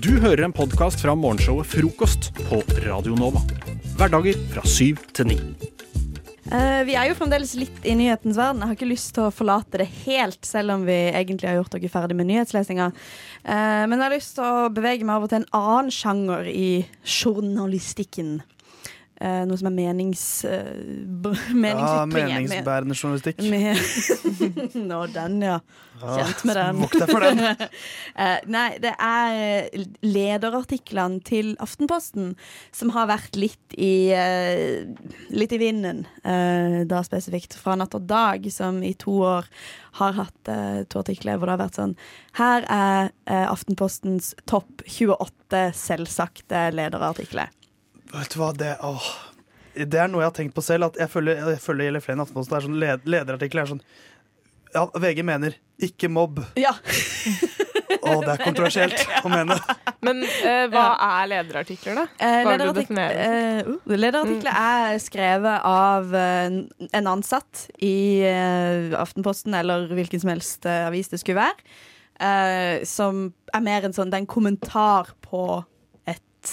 Du hører en podkast fra morgenshowet Frokost på Radio Nova. Hverdager fra syv til ni. Uh, vi er jo fremdeles litt i nyhetens verden. Jeg har ikke lyst til å forlate det helt, selv om vi egentlig har gjort dere ferdig med nyhetslesinga. Uh, men jeg har lyst til å bevege meg over til en annen sjanger i journalistikken. Eh, noe som er menings... Uh, Ja, meningsbærende journalistikk. Med, Nå, den, ja. Kjent med den. Vokt deg for den. Eh, nei, det er lederartiklene til Aftenposten som har vært litt i eh, Litt i vinden, eh, da spesifikt. Fra Natt og Dag, som i to år har hatt eh, to artikler hvor det har vært sånn Her er eh, Aftenpostens topp 28 selvsagte lederartikler. Vet du hva, det åh. Det er noe jeg har tenkt på selv. At jeg følger, jeg følger gjelder flere enn Aftenposten. Det er sånn led, lederartikler er sånn Ja, VG mener 'ikke mobb'. Ja. Å, det er kontroversielt å mene. Men eh, hva er lederartikler, da? Eh, Hva er det du lederartik- definerer eh, uh, lederartikler er skrevet av eh, en ansatt i eh, Aftenposten eller hvilken som helst eh, avis det skulle være. eh, som er mer en sånn Det er en kommentar på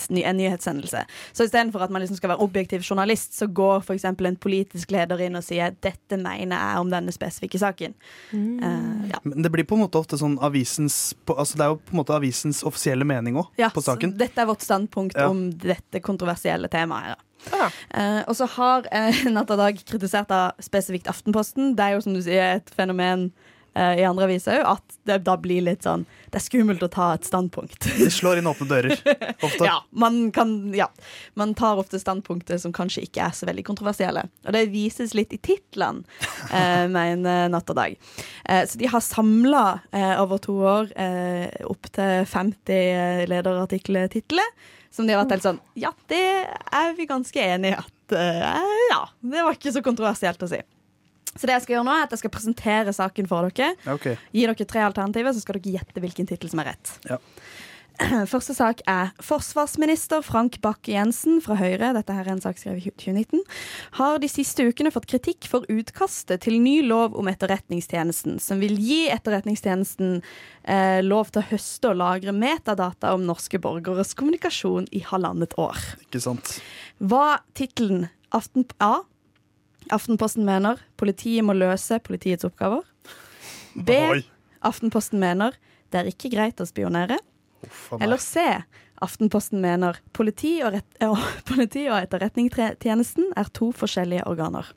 ny- en nyhetssendelse. Så istedenfor at man liksom skal være objektiv journalist, så går f.eks. en politisk leder inn og sier 'dette mener jeg om denne spesifikke saken'. Eh, ja. Men det blir på en måte ofte sånn avisens altså Det er jo på en måte avisens offisielle mening òg, Ja, på saken. så Dette er vårt standpunkt Ja. om dette kontroversielle temaet. Da. Ja. Uh, og så har uh, Natt og Dag kritisert av spesifikt Aftenposten. Det er jo som du sier et fenomen eh, i andre aviser òg, at det da blir litt sånn Det er skummelt å ta et standpunkt. Det slår inn åpne dører. Ofte. ja, man kan Ja. Man tar ofte standpunkter som kanskje ikke er så veldig kontroversielle. Og det vises litt i titlene, eh, mener Natt og Dag. Eh, så de har samla eh, over to år eh, opptil 50 eh, lederartikkeltitler. Som de har vært helt sånn Ja, det er vi ganske enig i at eh, Ja, det var ikke så kontroversielt å si. Så det jeg skal gjøre nå er at jeg skal presentere saken for dere. Okay. Gi dere tre alternativer, så skal dere gjette hvilken tittel som er rett. Ja. Første sak er forsvarsminister Frank Bakke-Jensen fra Høyre, dette her er en sak skrevet i 2019, har de siste ukene fått kritikk for utkastet til ny lov om Etterretningstjenesten, som vil gi Etterretningstjenesten eh, lov til å høste og lagre metadata om norske borgeres kommunikasjon i halvannet år. Ikke sant. Hva tittelen Aften A. Aftenposten mener politiet må løse politiets oppgaver. B. Aftenposten mener det er ikke greit å spionere. Uff. Eller C. Aftenposten mener politi og, rett, og, politi og etterretningstjenesten er to forskjellige organer.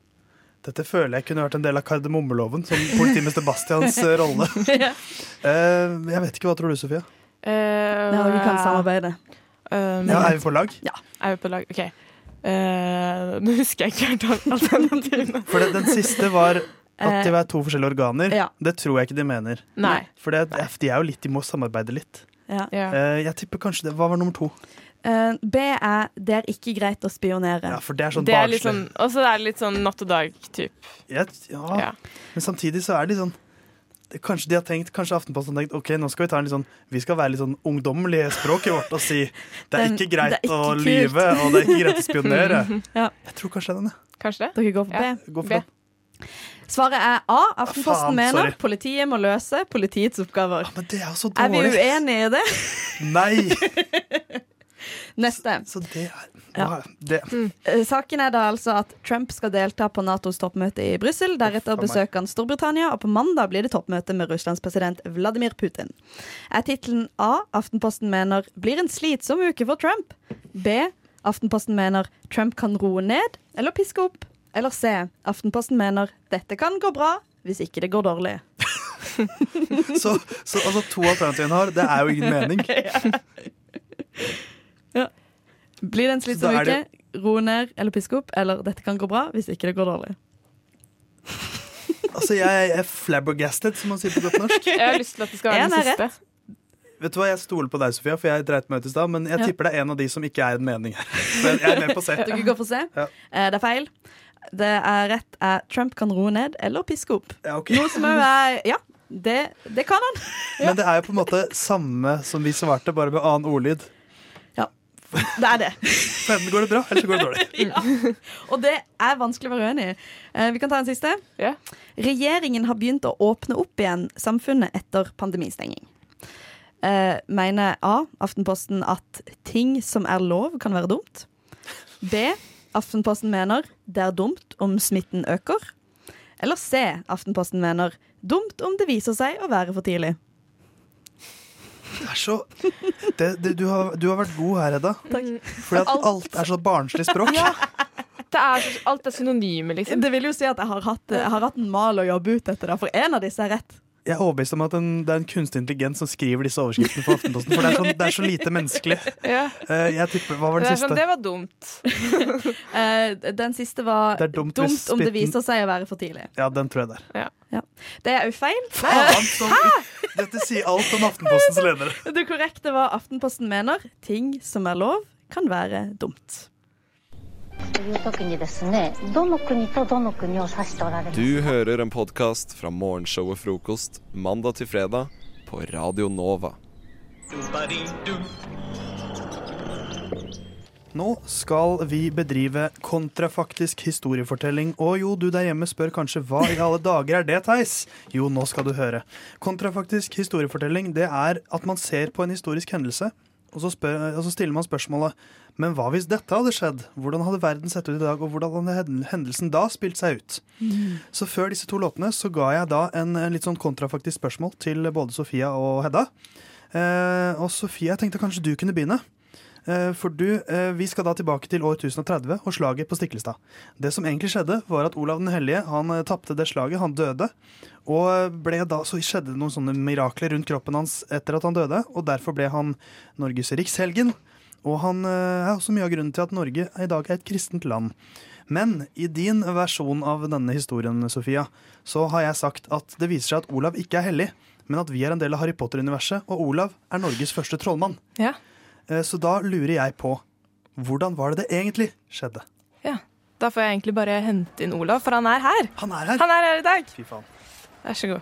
Dette føler jeg kunne vært en del av kardemommeloven, som politimester Bastians eh, rolle. uh, jeg vet ikke, hva tror du, Sofia? Uh, Ja, vi kan samarbeide. Uh, Ja, er vi på lag? Ja. Er vi på lag? OK. Eh, Nå husker jeg ikke helt alternativene. For det, den siste var at det de er to forskjellige organer. ja. Det tror jeg ikke de mener. Nei. For det, de er jo litt, de må samarbeide litt. Ja. Ja. Eh, jeg tipper kanskje det Hva var nummer to? Uh, B er det er ikke greit å spionere. Ja, for det er sånn Det barnslig. sånn, og så er det litt sånn natt og dag-typ. Jeg- ja, Ja. Men samtidig så er de sånn det- Kanskje de har tenkt, kanskje Aftenposten har tenkt Ok, nå skal vi ta en litt sånn Vi skal være litt sånn ungdommelige språket vårt og si det er ikke greit er ikke å kult. lyve, og det er ikke greit å spionere. Ja. Jeg tror kanskje det er den, jeg. Kanskje det? Dere går for Ja. B. Går for B. Svaret er A. Aftenposten faen, mener sorry. politiet må løse politiets oppgaver. Ja, men det er jo så Er vi uenige i det? Nei! Neste. Så det er Ja. det, Mm. Saken er da altså at Trump skal delta på Natos toppmøte i Brussel. Deretter besøker han Storbritannia, og på mandag blir det toppmøte med Russlands president Vladimir Putin. Er tittelen A. Aftenposten mener blir en slitsom uke for Trump. B. Aftenposten mener Trump kan roe ned eller piske opp. Eller C. Aftenposten mener dette kan gå bra hvis ikke det går dårlig. så, så altså, to alternativene har, det er jo ingen mening. Blir det en slitsom uke, det- ro ned eller piske opp. Eller dette kan gå bra hvis ikke det går dårlig. Altså, jeg er flabbergasted, som man sier på godt norsk. Jeg har lyst til at det skal være En den siste. rett. Vet du hva, Jeg stoler på deg, Sofia, for jeg dreit meg ut i stad. Men jeg Ja. tipper det er en av de som ikke er en mening her. Så jeg er med på C. Dere går for C. Ja. Eh, Det er feil. Det er rett er Trump kan roe ned eller piske opp. Ja, okay. Noe som er Ja, det, det kan han. Men det er jo på en måte samme som vi svarte, bare med annen ordlyd. Det er det. For Enten går det bra, eller så går det dårlig. Og det er vanskelig å være uenig i. Eh, Vi kan ta en siste. Ja. Regjeringen har begynt å åpne opp igjen samfunnet etter pandemistenging. eh, mener A. Aftenposten at ting som er lov, kan være dumt. B. Aftenposten mener det er dumt om smitten øker. Eller C. Aftenposten mener dumt om det viser seg å være for tidlig. Det er så det, det, du, har, du har vært god her, Hedda. Takk. Fordi at alt er så barnslig språk. Ja. Det er, alt er synonyme, liksom. Det vil jo si at jeg har hatt, jeg har hatt en mal å jobbe ut etter, da, for en av disse er rett. Jeg er overbevist om at en, det er en kunstig intelligens som skriver disse overskriftene for Aftenposten. For det er, sånn, det er så lite menneskelig. Ja. Eh, jeg tipper, Hva var Det, det siste? sånn, siste? det var dumt. Eh, den siste var Det dumt dumt, om det viser seg å være for tidlig. Ja, den tror jeg det er. Det er òg feil. Faen, som, dette sier alt om Aftenpostens ledere. Det korrekte var Aftenposten mener ting som er lov, kan være dumt. Du hører en podkast fra morgenshowet Frokost mandag til fredag på Radio Nova. Nå skal vi bedrive kontrafaktisk historiefortelling. Og jo, du der hjemme spør kanskje hva i alle dager er det, Theis? Jo, nå skal du høre. Kontrafaktisk historiefortelling det er at man ser på en historisk hendelse, og så, spør, og så stiller man spørsmålet men hva hvis dette hadde skjedd? Hvordan hadde verden sett ut i dag, og hvordan hadde hendelsen da spilt seg ut? Så før disse to låtene så ga jeg da en, en litt sånn kontrafaktisk spørsmål til både Sofia og Hedda. Eh, og Sofia, jeg tenkte kanskje du kunne begynne. Eh, For du, eh, Vi skal da tilbake til år 1030 og slaget på Stiklestad. Det som egentlig skjedde, var at Olav den hellige han eh, tapte det slaget. Han døde. Og ble da, så skjedde det noen sånne mirakler rundt kroppen hans etter at han døde. Og derfor ble han Norges rikshelgen. Og han er også mye av grunnen til at Norge i dag er et kristent land. Men i din versjon av denne historien, Sofia, så har jeg sagt at det viser seg at Olav ikke er hellig, men at vi er en del av Harry Potter-universet, og Olav er Norges første trollmann. Ja. Eh, Så da lurer jeg på hvordan var det det egentlig skjedde? ja. Da får jeg egentlig bare hente inn Olav, for han er her. Han er her! Han er her i dag. Fy faen. Vær så god.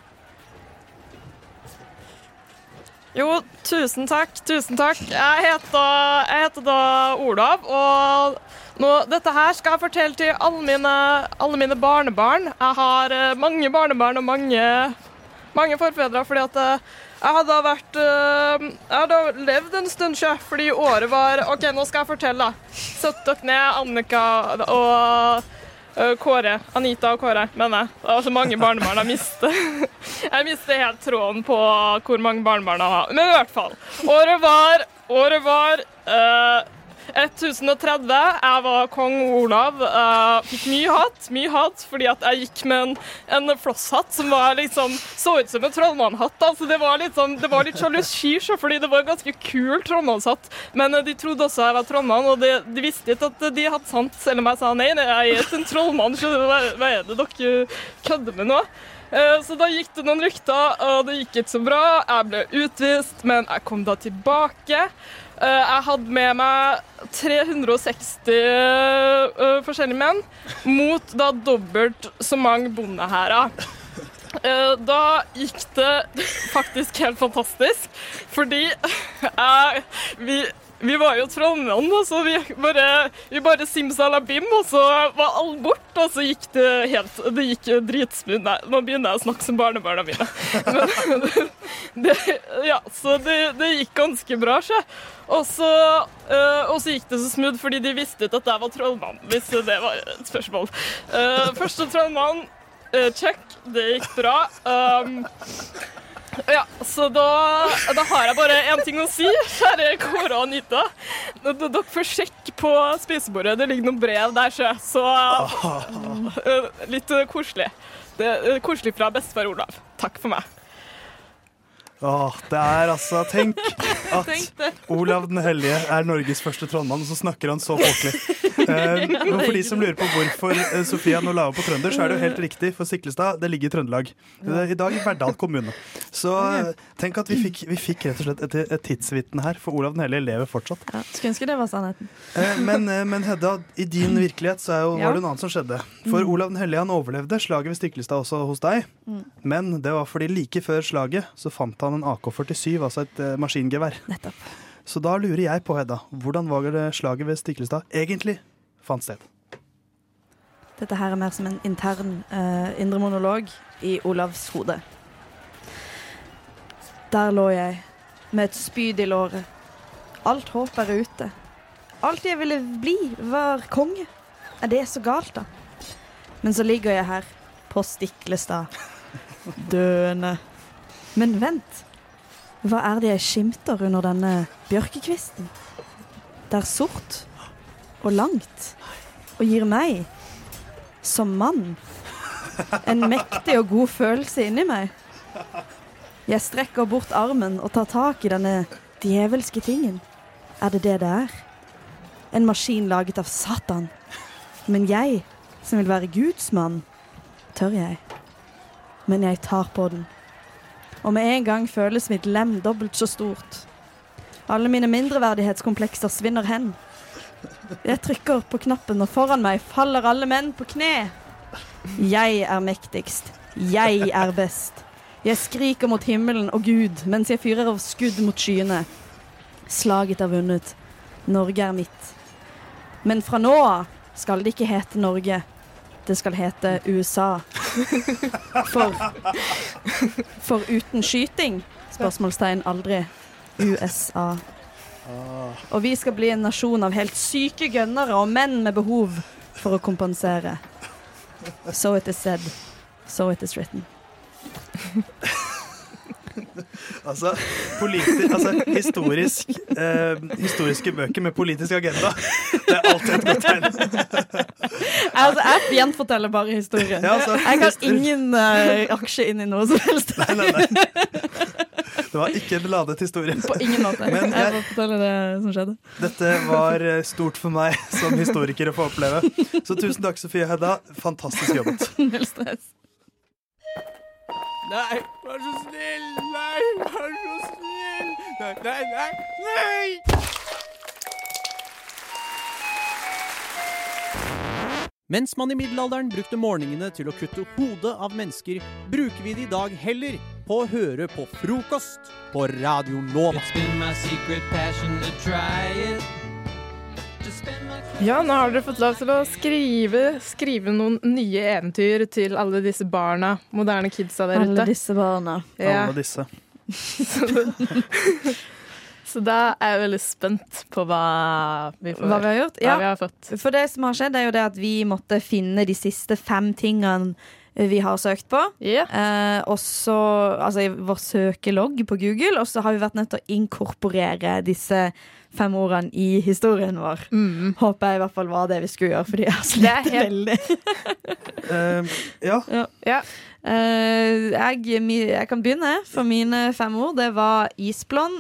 Jo, tusen takk, tusen takk. Jeg heter, jeg heter da Olav, og nå, dette her skal jeg fortelle til alle mine, alle mine barnebarn. Jeg har eh, mange barnebarn og mange, mange forfedre, fordi at eh, jeg hadde vært eh, Jeg hadde levd en stund sjø, fordi året var OK, nå skal jeg fortelle. Sett dere ned, Annika og eh, Kåre. Anita og Kåre, mener jeg. Det var så mange barnebarn jeg mister. Jeg mister helt tråden på hvor mange barnebarn jeg har. Men i hvert fall. Året var, året var eh, 1030. Jeg var kong Olav. Jeg fikk mye hat, mye hat fordi at jeg gikk med en, en flosshatt som var liksom, så ut som en trollmannhatt. Altså, det var litt, sånn, det var litt sjalusi, fordi det var en ganske kul trollmannshatt. Men uh, de trodde også jeg var trollmann, og de, de visste ikke at de hadde sant, selv om jeg sa nei jeg er ikke en trollmann. Så hva, hva er det dere kødder med nå? Eh, Så da gikk det noen rykter, og det gikk ikke så bra. Jeg ble utvist, men jeg kom da tilbake. Eh, Jeg hadde med meg 360 eh, forskjellige menn mot da dobbelt så mange bondehærer. Eh, Da gikk det faktisk helt fantastisk, fordi jeg, vi, vi var jo trollmenn, og så vi bare, vi bare simsalabim, og så var alle borte, og så gikk det helt Det gikk dritsmooth. Nei, nå begynner jeg å snakke som barnebarna mine. Men, det, ja, så det, det gikk ganske bra, sjø. Og så, øh, gikk det så smooth fordi de visste ikke at jeg var trollmann, hvis det var et spørsmål. Uh, første trollmann, uh, check, det gikk bra. Um, ja, så da, da har jeg bare én ting å si, kjære Kåre og Anita. Dere får sjekke på spisebordet, det ligger noen brev der, sjø. Så eh, litt koselig. Det er koselig fra bestefar Olav. Takk for meg. Åh, det er altså Tenk at Olav den hellige er Norges første trollmann, og så snakker han så folkelig. Eh, for de som lurer på hvorfor eh, Sofia nå la opp på trønder, så er det jo helt riktig, for Siklestad det ligger i Trøndelag. I dag i Verdal kommune. Så eh, tenk at vi fikk, vi fikk rett og slett et, et tidsvitne her, for Olav den hellige lever fortsatt. Ja, skulle ønske det var sannheten. Eh, men, eh, men Hedda, i din virkelighet så er jo, var det noe annet som skjedde. For Olav den hellige han overlevde slaget ved Stiklestad også hos deg. Men det var fordi like før slaget så fant han en AK-47, altså et uh, maskingevær. Nettopp. Så da lurer jeg på, Hedda, hvordan var det slaget ved Stiklestad egentlig fant sted? Dette her er mer som en intern uh, indre monolog i Olavs hode. Der lå jeg med et spyd i låret. Alt håp er ute. Alt jeg ville bli, var konge. Er det så galt, da? Men så ligger jeg her, på Stiklestad, døende. Men vent. Hva er det jeg skimter under denne bjørkekvisten? Det er sort og langt og gir meg, som mann, en mektig og god følelse inni meg. Jeg strekker bort armen og tar tak i denne djevelske tingen. Er det det det er? En maskin laget av Satan. Men jeg, som vil være Guds mann, tør jeg. Men jeg tar på den. Og med en gang føles mitt lem dobbelt så stort. Alle mine mindreverdighetskomplekser svinner hen. Jeg trykker på knappen, og foran meg faller alle menn på kne. Jeg er mektigst. Jeg er best. Jeg skriker mot himmelen og Gud mens jeg fyrer av skudd mot skyene. Slaget er vunnet. Norge er mitt. Men fra nå av skal det ikke hete Norge. Det skal hete USA. For, for uten skyting? Spørsmålstegn aldri. USA. Og vi skal bli en nasjon av helt syke gønnere og menn med behov for å kompensere. So it is said. So it is written. Altså, altså historisk, eh, historiske bøker med politisk agenda. Det er alltid et godt tegn. Altså, jeg gjenforteller bare historien. Ja, altså, jeg har ingen uh, aksje inn i noe som helst. Nei, nei, nei. Det var ikke en ladet historie. På ingen måte. Men jeg jeg- fortelle forteller det som skjedde. Dette var eh, stort for meg som historiker å få oppleve. Så tusen takk, Sofie Hedda. Fantastisk jobbet. Null stress. Nei, vær så snill! Nei, vær så snill! Nei, nei, nei! nei. Mens man i middelalderen brukte morgenene til å kutte hodet av mennesker, bruker vi det i dag heller på å høre på frokost på Radio Nova. Ja, nå har dere fått lov til å skrive, skrive noen nye eventyr til alle disse barna, moderne kidsa der Alle disse barna. Ja, Alle disse. så da er jeg veldig spent på hva vi får. Hva vi har gjort? Ja. vi har fått. For det som har skjedd, er jo det at vi måtte finne de siste fem tingene vi har søkt på. Yeah. Eh, også, altså i vår søkelogg på Google, og så har vi vært nødt til å inkorporere disse fem ordene i historien vår. Mm. Håper jeg i hvert fall var det vi skulle gjøre, fordi jeg har Det slitt helt- veldig. uh, ja, Ja. Eh, jeg, jeg kan begynne, for mine fem ord. Det var isblond,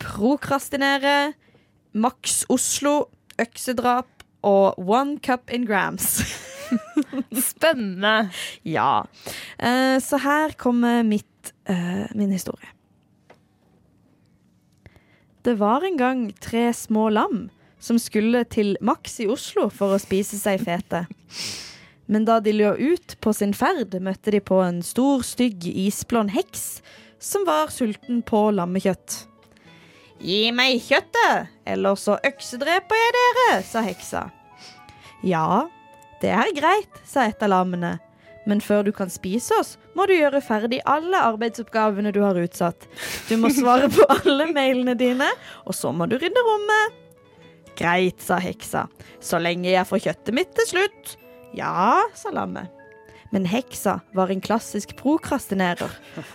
prokrastinere, Max Oslo, øksedrap og one cup in grams. Spennende. ja. Uh, så her kommer mitt, eh, min historie. Det var en gang tre små lam som skulle til Max i Oslo for å spise seg fete. Men da de lå ut på sin ferd, møtte de på en stor, stygg, isblond heks som var sulten på lammekjøtt. Gi meg kjøttet, eller så øksedreper jeg dere, sa heksa. Ja, det er greit, sa et av lammene. Men før du kan spise oss, må du gjøre ferdig alle arbeidsoppgavene du har utsatt. Du må svare på alle mailene dine, og så må du rydde rommet. Greit, sa heksa. Så lenge jeg får kjøttet mitt til slutt. Ja, sa lammet. Men heksa var en klassisk prokrastinerer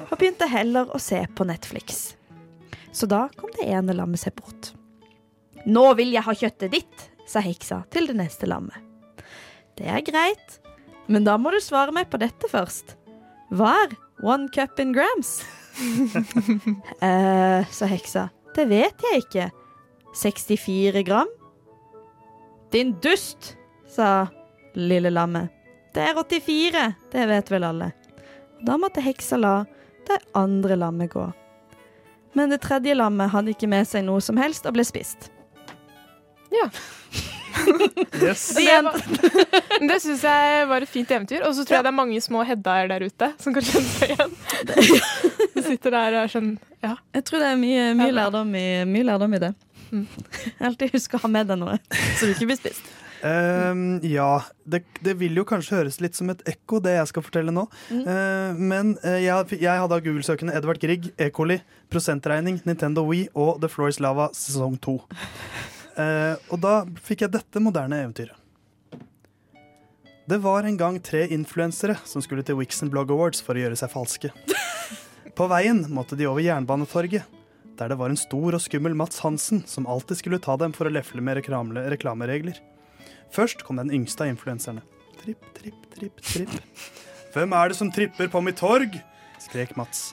og begynte heller å se på Netflix. Så da kom det ene lammet seg bort. Nå vil jeg ha kjøttet ditt, sa heksa til det neste lammet. Det er greit, men da må du svare meg på dette først. Hva er one cup in grams? eh, sa heksa. Det vet jeg ikke. 64 gram? Din dust, sa lille lammet. Det er 84, det vet vel alle. Da måtte heksa la det andre lammet gå. Men det tredje lammet hadde ikke med seg noe som helst og ble spist. yes. Det, var, det syns jeg var et fint eventyr. Og så tror jeg det er mange små Heddaer der ute som kan kjenne seg igjen. Du sitter der og er sånn Ja. Jeg tror det er mye, mye, lærdom, i, mye lærdom i det. Mm. Alltid husk å ha med deg noe, så du ikke blir spist. Um, ja, det, det vil jo kanskje høres litt som et ekko, det jeg skal fortelle nå. Mm. Uh, men uh, jeg, jeg hadde av Google-søkende Edvard Grieg, E. coli, prosentregning, Nintendo Wii og The Floor is Lava sesong 2. Eh, og da fikk jeg dette moderne eventyret. Det var en gang tre influensere som skulle til Wixon Blog Awards for å gjøre seg falske. På veien måtte de over Jernbanetorget, der det var en stor og skummel Mats Hansen som alltid skulle ta dem for å lefle med reklameregler. Først kom den yngste av influenserne. Tripp, tripp, tripp, tripp. Hvem er det som tripper på mitt torg? skrek Mats.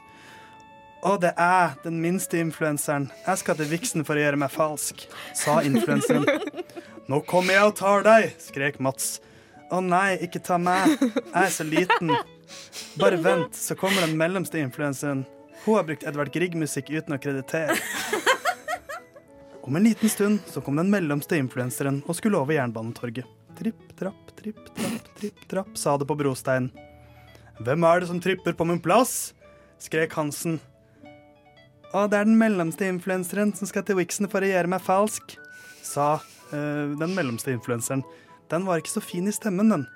Å, det er den minste influenseren. Jeg skal til Vixen for å gjøre meg falsk, sa influenseren. Nå kommer jeg og tar deg, skrek Mats. Å nei, ikke ta meg. Jeg er så liten. Bare vent, så kommer den mellomste influenseren. Hun har brukt Edvard Grieg-musikk uten å kreditere. Om en liten stund så kom den mellomste influenseren og skulle over Jernbanetorget. Tripp, trapp, tripp, trapp, tripp, trapp, sa det på brosteinen. Hvem er det som tripper på min plass? skrek Hansen. Å, det er den mellomste influenseren som skal til Wixen for å gjøre meg falsk, sa eh, den mellomste influenseren. Den var ikke så fin i stemmen, den.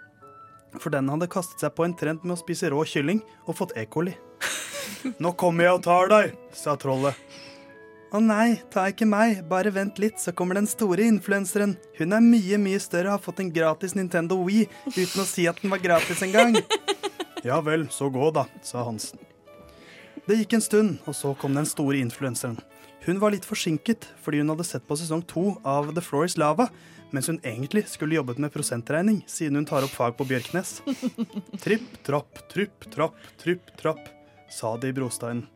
For den hadde kastet seg på en trend med å spise rå kylling og fått E. coli. Nå kommer jeg og tar deg, sa trollet. Å nei, ta ikke meg, bare vent litt, så kommer den store influenseren. Hun er mye, mye større og har fått en gratis Nintendo Wii uten å si at den var gratis engang. Ja vel, så gå da, sa Hansen. Det gikk en stund, og så kom den store influenseren. Hun var litt forsinket fordi hun hadde sett på sesong to av The Floor is Lava, mens hun egentlig skulle jobbet med prosentregning, siden hun tar opp fag på Bjørknes. Tripp, trapp, tripp, trapp, tripp, trapp, sa de i brosteinen.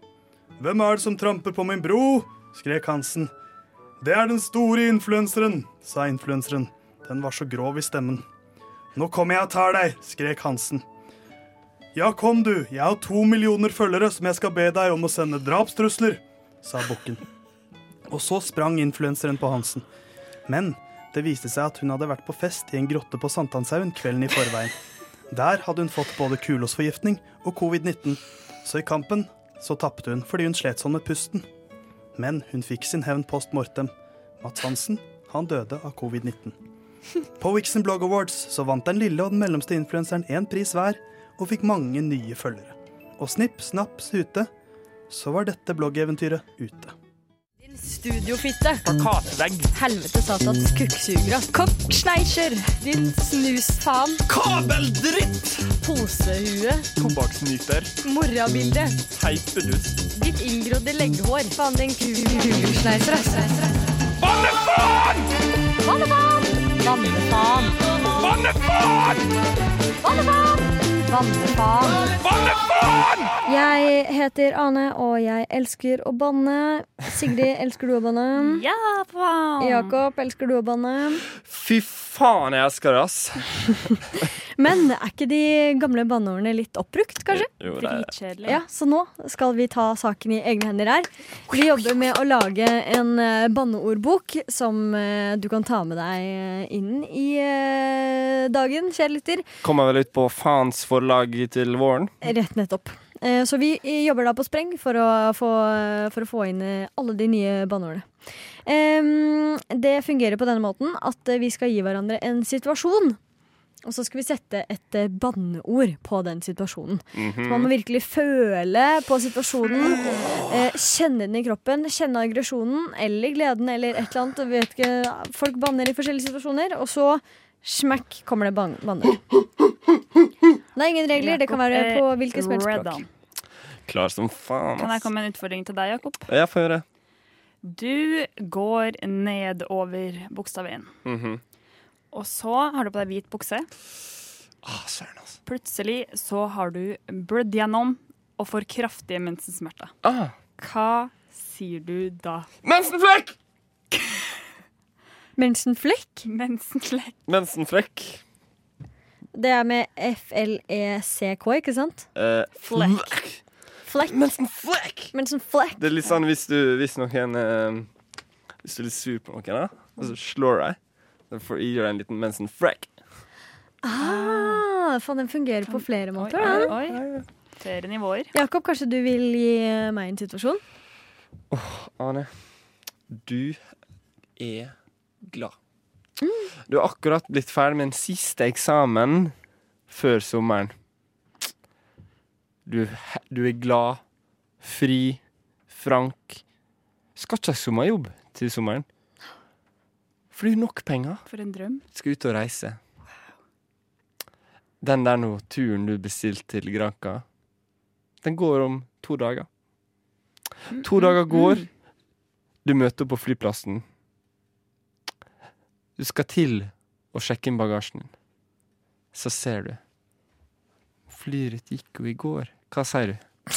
Hvem er det som tramper på min bro? skrek Hansen. Det er den store influenseren, sa influenseren. Den var så grov i stemmen. Nå kommer jeg og tar deg, skrek Hansen. Ja, kom du, jeg har to millioner følgere som jeg skal be deg om å sende drapstrusler, sa bukken. Og så sprang influenseren på Hansen. Men det viste seg at hun hadde vært på fest i en grotte på Sankthanshaugen kvelden i forveien. Der hadde hun fått både kulosforgiftning og covid-19, så i kampen så tapte hun fordi hun slet sånn med pusten. Men hun fikk sin hevn post mortem. Mats Hansen, han døde av covid-19. På Wixen Blog Awards så vant den lille og den mellomste influenseren én pris hver, og fikk mange nye følgere. Og snipp, snapp, sute, så var dette bloggeventyret ute. Din Studiofitte. Plakatvegg. Helvete satans kukksugere. Kokksneisjer. Din snusfaen. Kabeldritt! Posehue. Tobakksnyter. Morrabilde. Teipedust. Ditt inngrodde legghår. Faen, din kukksneiser, Vannefaen! Vannefaen! Vannefaen! Vannefaen! Vannefaen! Bannefaen! Jeg heter Ane, og jeg elsker å banne. Sigrid, elsker du å banne? Ja, faen! Jakob, elsker du å banne? Fy faen, jeg elsker det, ass. Men er ikke de gamle banneordene litt oppbrukt, kanskje? Jo, Dritkjedelig. Ja, så nå skal vi ta saken i egne hender her. Vi jobber med å lage en eh, banneordbok som eh, du kan ta med deg eh, inn i dagen, kjære lytter. Kommer vel ut på Faens forlag til våren. Rett nettopp. Eh, Så vi jobber da på spreng for å få, for å få inn alle de nye banneordene. Det fungerer på denne måten at vi skal gi hverandre en situasjon. Og så skal vi sette et eh, banneord på den situasjonen. Så man må virkelig føle på situasjonen. Eh, kjenne den i kroppen. Kjenne aggresjonen eller gleden eller et eller annet. Vet ikke, folk banner i forskjellige situasjoner. Og så smekk kommer det ban banner. Det er ingen regler. Det kan være på hvilket som helst språk. Klar som faen, Kan jeg komme med en utfordring til deg, Jakob? Jeg får gjøre. Du går nedover bokstaven. Mhm. Og så har du på deg hvit bukse. Ah, søren, altså. Plutselig så har du blødd gjennom og får kraftige mensensmerter. Ah. Hva sier du da? Mensenflekk! Mensenflekk. Mensenflekk. Mensenflekk. Det er med F-L-E-C-K, ikke sant? Eh, Flekk. Flekk. Mensenflekk! Mensenflekk. Det er litt sånn hvis du hvis noen uh, Hvis du er litt sur på noen, da, og så slår deg, du gi en liten mensen frack. Ah, faen, den fungerer på flere Oi, måter. oi, Da. oi. Flere nivåer. Jakob, kanskje du vil gi meg en situasjon? Ane, du er glad. Du har akkurat blitt ferdig med en siste eksamen før sommeren. Du, du er glad, fri, frank. Skal ikke ha sommerjobb til sommeren. For det er nok penger. For en drøm. Skal ut og reise. Den der nå turen du bestilte til Granca, den går om to dager. To dager går. Du møter opp på flyplassen. Du skal til å sjekke inn bagasjen din. Så ser du. Flyet ditt gikk jo i går. Hva sier du?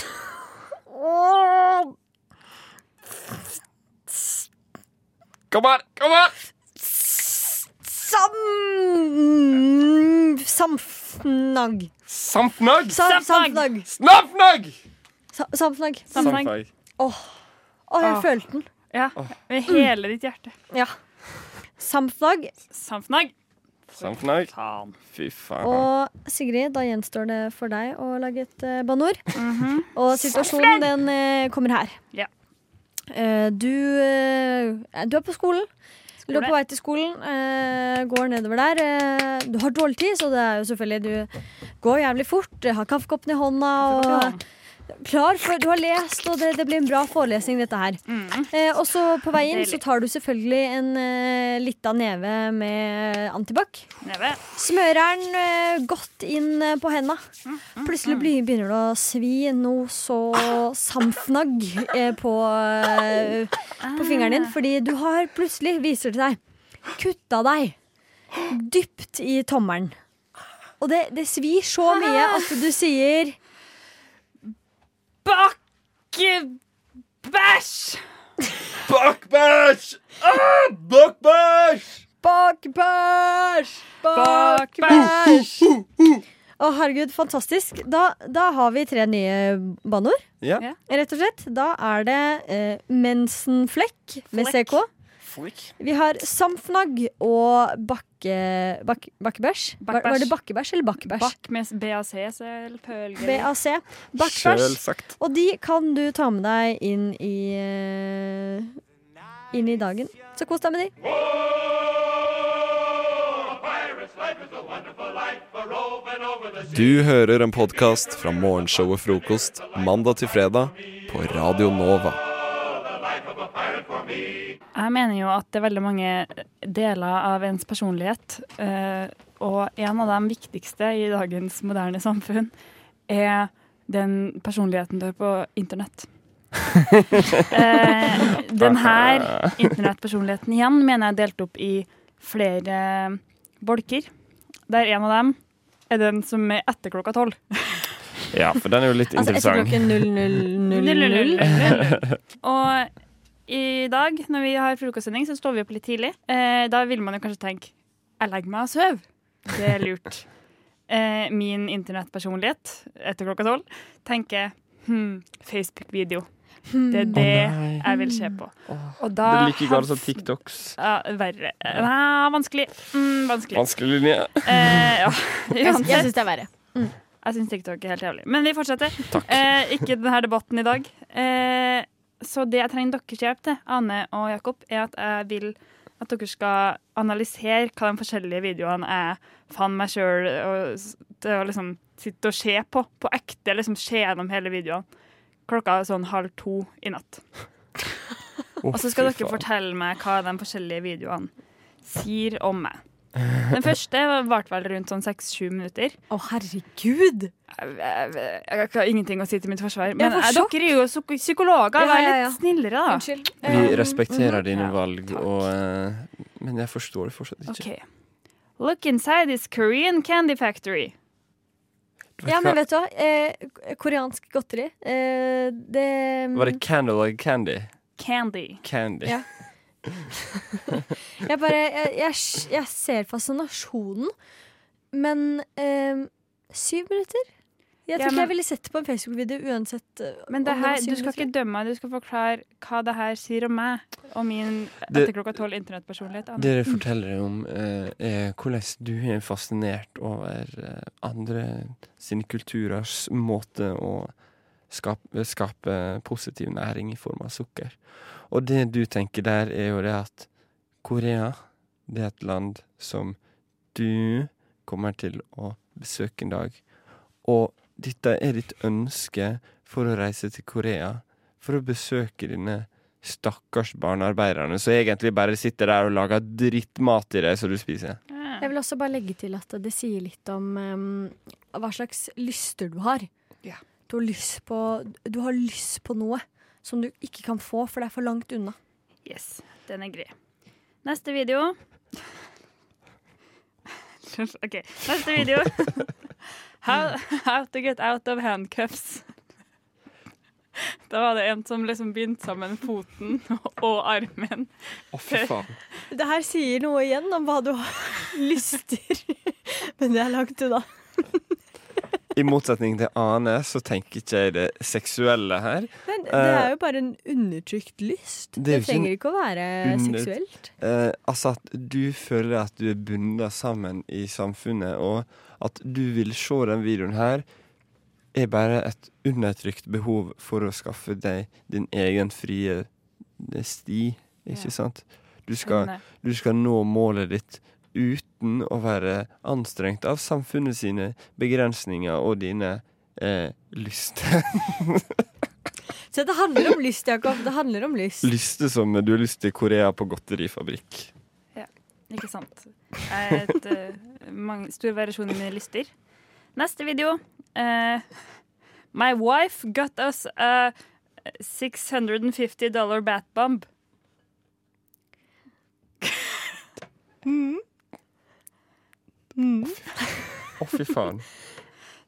Kom her! Kom an! Sam... Samfnag. Samfnag? Sam, samfnagg. Snaffnagg! Sa- Samfnagg. Samfnagg. Åh, Åh, jeg oh. følte den. Ja, med hele ditt hjerte. Ja. Samfnag. Samfnag. Samfnag. Fy faen. Og Sigrid, da gjenstår det for deg å lage et uh, banneord. -hmm. Og situasjonen, den uh, kommer her. Ja. Uh, du, eh, du er på skolen. Er på vei til skolen, eh, går nedover der. eh, du har dårlig tid, så det er jo selvfølgelig Du går jævlig fort, har kaffekoppen i hånda og klar for Du har lest, og det, det blir en bra forelesning, dette her. Eh, og så på veien så tar du selvfølgelig en eh, lita neve med antibac. Smører den eh, godt inn eh, på henda. Plutselig bli- begynner det å svi noe så samfnagg eh, på, eh, på fingeren din. Fordi du har plutselig, viser det seg, kutta deg dypt i tommelen. Og det, det svir så mye at du sier Bakkebæsj! Bakkbæsj! Ah, bakkbæsj! Bakbæsj! Bakbæsj! Å, herregud, fantastisk. Da, da har vi tre nye banneord. Ja. Ja. Rett og slett. Da er det eh, mensenflekk med Flekk. CK. Flick. Vi har samfnagg og bakke, bak, bakkebæsj. Var, var det bakkebæsj eller bakkebæsj? Bakk med BAC, selvfølgelig. BAC. Bakkebæsj. Og de kan du ta med deg inn i eh, Inn i dagen. Så kos deg med de. Du hører en podkast fra morgenshowet Frokost mandag til fredag på Radio Nova. Jeg mener jo at det er veldig mange deler av ens personlighet, eh, og en av de viktigste i dagens moderne samfunn er den personligheten du har på internett. eh, den her internettpersonligheten igjen mener jeg er delt opp i flere bolker, der en av dem er den som er etter klokka tolv. Ja, for den er jo litt interessant. Altså etter klokken 00.00. Og i dag, når vi har frokostsending, så står vi opp litt tidlig. Eh, da vil man jo kanskje tenke jeg legger meg og sover. Det er lurt. Eh, min internettpersonlighet etter klokka tolv tenker hm, Facebook-video. Det er det oh, jeg vil se på. Og Det er like galt som TikToks. Ja, verre. Nei, vanskelig. Mm, vanskelig. Vanskelig linje. Eh, ja. Jeg Uansett. syns det er verre. Jeg syns TikTok er helt jævlig. Men vi fortsetter. Eh, ikke denne debatten i dag. Eh, så det jeg trenger deres hjelp til, Ane og Jakob, er at jeg vil at dere skal analysere hva de forskjellige videoene jeg fant meg sjøl til å liksom sitte og se på. På ekte. liksom Se gjennom hele videoene. Klokka er sånn halv to i natt. Og så skal dere fortelle meg hva de forskjellige videoene sier om meg. Den første varte vel rundt sånn seks-sju minutter. Å, herregud! Jeg, jeg, jeg har ingenting å si til mitt forsvar. Men får eh, dere er jo psykologer. Ja, Vær ja, litt snillere, da. Unnskyld. Vi respekterer mhm. dine Ja, valg, og, uh, men jeg forstår det fortsatt ikke. OK. Look inside this Korean candy factory. Ja, men vet du hva? Eh, koreansk godteri. Eh, det Var det candle like candy? Candy. Candy. Ja. Jeg bare Jeg, jeg, jeg ser fascinasjonen, men eh, syv minutter? Jeg Ja, tror ikke jeg ville sett på en Facebook-video uansett. eh, Men det her, du skal ikke dømme meg, du skal forklare hva det her sier om meg og min etter klokka tolv internettpersonlighet. Dere Det det forteller om, eh, er hvordan du er fascinert over eh, andre sine kulturers måte å skape, skape positiv næring i form av sukker. Og det du tenker der, er jo det at Korea, det er et land som du kommer til å besøke en dag. Og dette er ditt ønske for å reise til Korea, for å besøke dine stakkars barnearbeiderne som egentlig bare sitter der og lager drittmat i deg som du spiser. Jeg vil også bare legge til at det sier litt om um, hva slags lyster du har. Du, har lyst på, du har lyst på noe som du ikke kan få, for det er for langt unna. Yes, den er grei. Neste video. OK, neste video. How, how to get out of handcuffs. Da var det en som liksom bindt sammen foten og armen. Å, fy faen. Det her sier noe igjen om hva du har lyster, men det er langt unna. I motsetning til Ane, så tenker ikke jeg det seksuelle her. Men det er jo bare en undertrykt lyst. det Det, er trenger ikke å være under- seksuelt. Eh, altså at du føler at du er bundet sammen i samfunnet, og at du vil se den videoen her, er bare et undertrykt behov for å skaffe deg din egen frie eh, sti, ikke Ja. sant? Du skal, du skal nå målet ditt uten å være anstrengt av samfunnet sine begrensninger og dine eh, lyster. Så det handler om lyst, Jakob. Det handler om lyst. lyster som du har lyst til Korea på godterifabrikk. Ja, ikke sant. Jeg er et, uh, mange, stor variasjon i mine lyster. Neste video. Uh, my wife got us a 650 dollar bat bomb. Å, fy faen.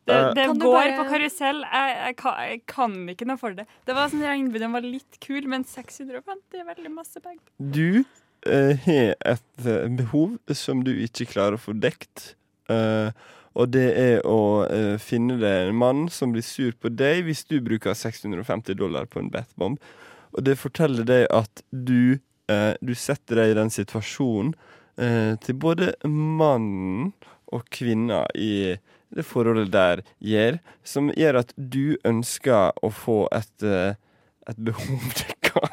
Det, Eh, det går bare- på karusell. Jeg, jeg, kan, jeg kan ikke noe for det. Det var sånn Regnbuen var litt kul, men 650 er veldig masse penger. Du eh, har et eh, behov som du ikke klarer å få dekt. eh, og det er å eh, finne deg en mann som blir sur på deg hvis du bruker 650 dollar på en bathbomb. Og det forteller deg at du, eh, du setter deg i den situasjonen eh, til både mannen og kvinna i det forholdet der gjør, som gjør at du ønsker å få et, eh, et behov dekka.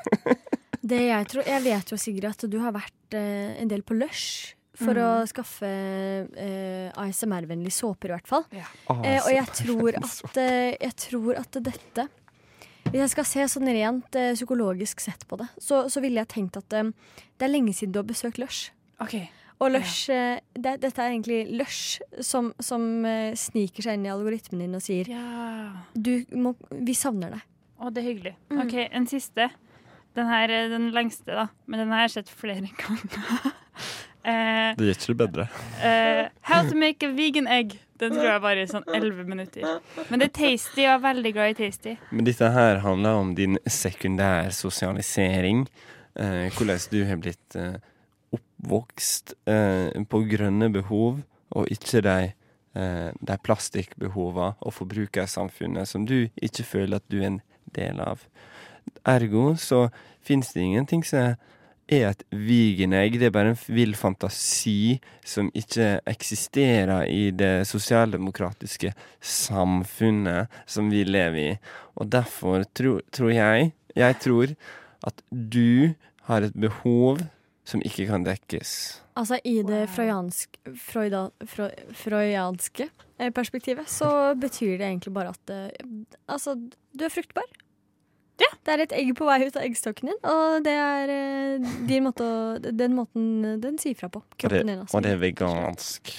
Det jeg tror Jeg vet jo, Sigrid, at du har vært eh, en del på Lush for Mm. å skaffe eh, ASMR-vennlige såper, i hvert fall. Ja. Eh, og jeg tror, at, eh, jeg tror at dette Hvis jeg skal se sånn rent eh, psykologisk sett på det, så, så ville jeg tenkt at eh, det er lenge siden du har besøkt Lush. Og Lush, ja. det, dette er egentlig Lush som, som eh, sniker seg inn i algoritmen din og sier du må, Vi savner deg. Å, det er hyggelig. Mm. OK, en siste. Den her er den lengste, da. Men den har jeg sett flere ganger. eh, Det gjør ikke det bedre. eh, how to make a vegan egg. Den tror jeg varer i sånn elleve minutter. Men det er tasty, og jeg er veldig glad i tasty. Men dette her handler om din sekundær sosialisering. Eh, hvordan du har blitt eh, oppvokst eh, på grønne behov, og ikke de, eh, de plastikkbehovene og forbrukersamfunnet som du ikke føler at du er en del av. Ergo så finnes det ingenting som er et vigenegg, Det er bare en vill fantasi som ikke eksisterer i det sosialdemokratiske samfunnet som vi lever i. Og derfor tror, tror jeg Jeg tror at du har et behov som ikke kan dekkes. Altså I det freudiansk, freuda, freudianske eh, perspektivet så betyr det egentlig bare at eh, Altså, du er fruktbar. Ja. Det er et egg på vei ut av eggstokken din, og det er eh, din måte den måten den sier fra på. Kroppen din, altså. og det er vegansk.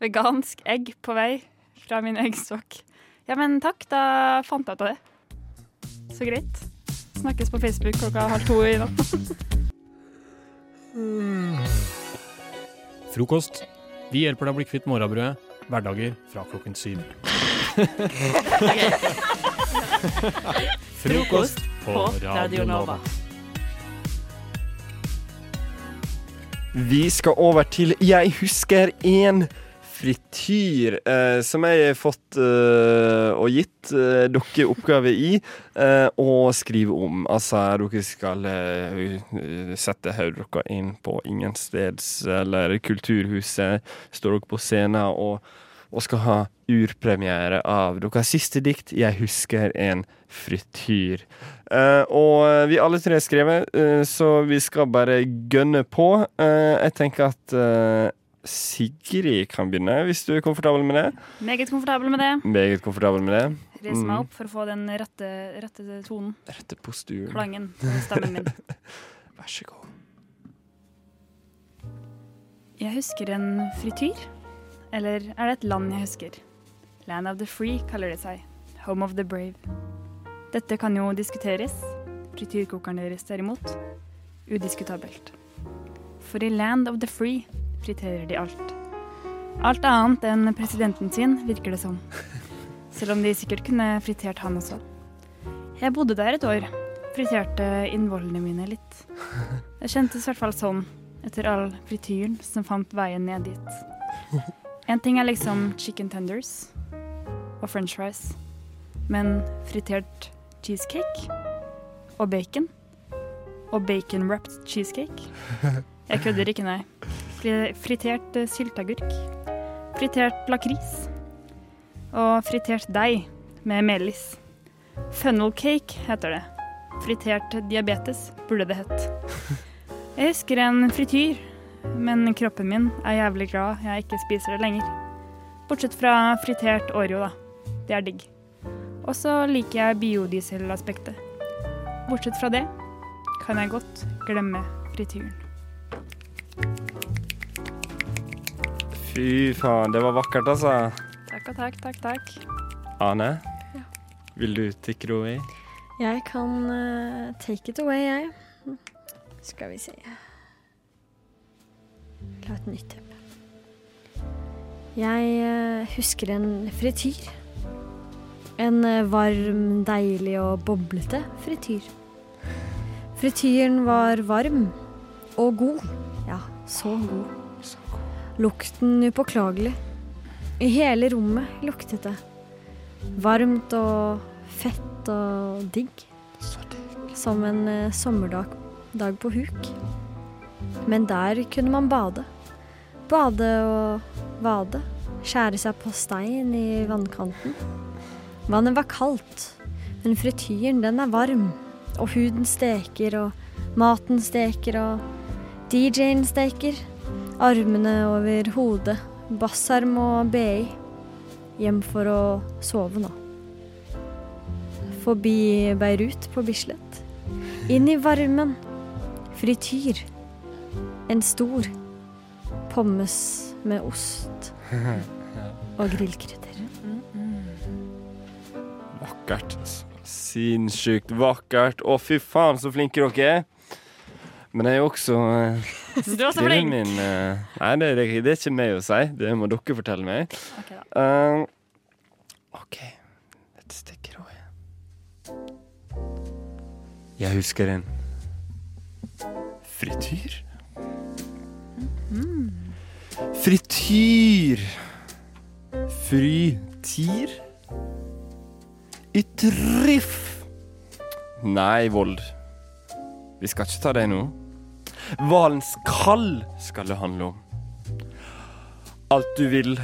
Vegansk egg på vei fra min eggstokk. Ja, men takk, da fant jeg ut av det. Så greit. Snakkes på Facebook klokka halv to i natt. Frokost. Vi hjelper deg å bli kvitt morrabrødet. Hverdager fra klokken syv. Frokost på Radio Nova. Vi skal over til Jeg husker en frityr, eh, som jeg har fått eh, og gitt eh, dere oppgave i eh, å skrive om. Altså, dere skal eh, sette hodet dere inn på Ingensteds eller Kulturhuset. Står dere på scenen og og skal ha urpremiere av deres siste dikt 'Jeg husker en frityr'. Uh, og vi alle tre har skrevet, uh, så vi skal bare gønne på. Uh, jeg tenker at Sigrid kan begynne, hvis du er komfortabel med det. Meget komfortabel med det. Meget komfortabel med det. Reise meg Mm. opp for å få den rette, rette tonen. Rette posturen. Klangen på stemmen min. Vær så god. Jeg husker en frityr. Eller er det et land jeg husker? Land of the free kaller det seg. Home of the brave. Dette kan jo diskuteres. Frityrkokeren deres derimot, udiskutabelt. For i Land of the free friterer de alt. Alt annet enn presidenten sin, virker det som. Selv om de sikkert kunne fritert han også. Jeg bodde der et år. Friterte innvollene mine litt. Det kjentes i hvert fall sånn etter all frityren som fant veien ned dit. En ting er liksom chicken tenders og french fries, men fritert cheesecake og bacon og bacon-wrapped cheesecake Jeg kødder ikke, nei. Fri- Fritert eh, sylteagurk. Fritert lakris. Og fritert deig med melis. Funnel cake heter det. Fritert diabetes burde det hett. Jeg husker en frityr, men kroppen min er jævlig glad jeg ikke spiser det lenger. Bortsett fra fritert Oreo, da. Det er digg. Og så liker jeg biodieselaspektet. Bortsett fra det kan jeg godt glemme frityren. Fy faen, det var vakkert, altså. Takk og takk, takk, takk. Ane, Ja. vil du take it away? Jeg kan uh, take it away, jeg. Skal vi se La et nytt teppe. Jeg uh, husker en frityr. En uh, varm, deilig og boblete frityr. Frityren var varm og god. Ja, så god. Lukten upåklagelig. I hele rommet luktet det. Varmt og fett og digg. Som en eh, sommerdag dag på huk. Men der kunne man bade. Bade og vade. Skjære seg på stein i vannkanten. Vannet var kaldt, men frityren den er varm. Og huden steker, og maten steker, og DJ-en steker. Armene over hodet. Bassarm og BI. Hjem for å sove nå. Forbi Beirut på Bislett. Inn i varmen. Frityr. En stor pommes med ost og grillkrydder. Vakkert. Sinnssykt vakkert. Å, fy faen, så flinke dere er. Men jeg er jo også eh, Du var så flink. Min, uh, nei, det er, det er ikke meg å si. Det må dere fortelle meg. Ok da. Uh, OK. Jeg husker en frityr. Frityr. Frytyr? Ytriff. Nei, Vold. Vi skal ikke ta det nå. Hvalens kall skal det handle om. Alt du vil,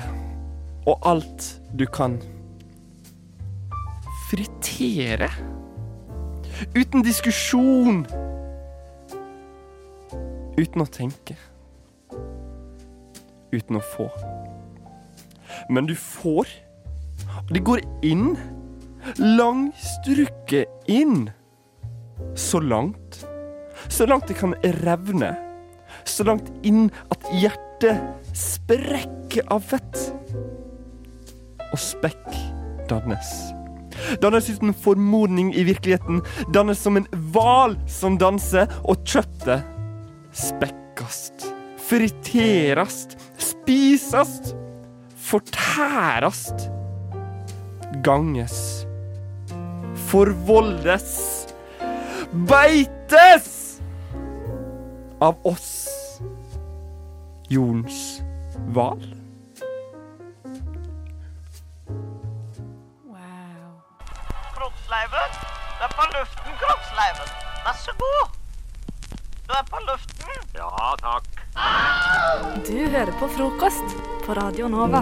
og alt du kan. Fritere. Uten diskusjon. Uten å tenke. Uten å få. Men du får, og det går inn. Langstrukket inn. Så langt. Så langt det kan revne. Så langt inn at hjertet sprekker av fett. Og spekk dannes. Dannes uten formodning i virkeligheten. Dannes som en hval som danser, og kjøttet spekkast. Friterast. Spisast. Fortærast. Ganges. Forvoldes. Beites! Av oss. Jordens hval. Kroppsleiven. Du er på luften, kroppsleiven. Vær så god. Du er på luften. Ja, takk. Du hører på frokost på Radio Nova.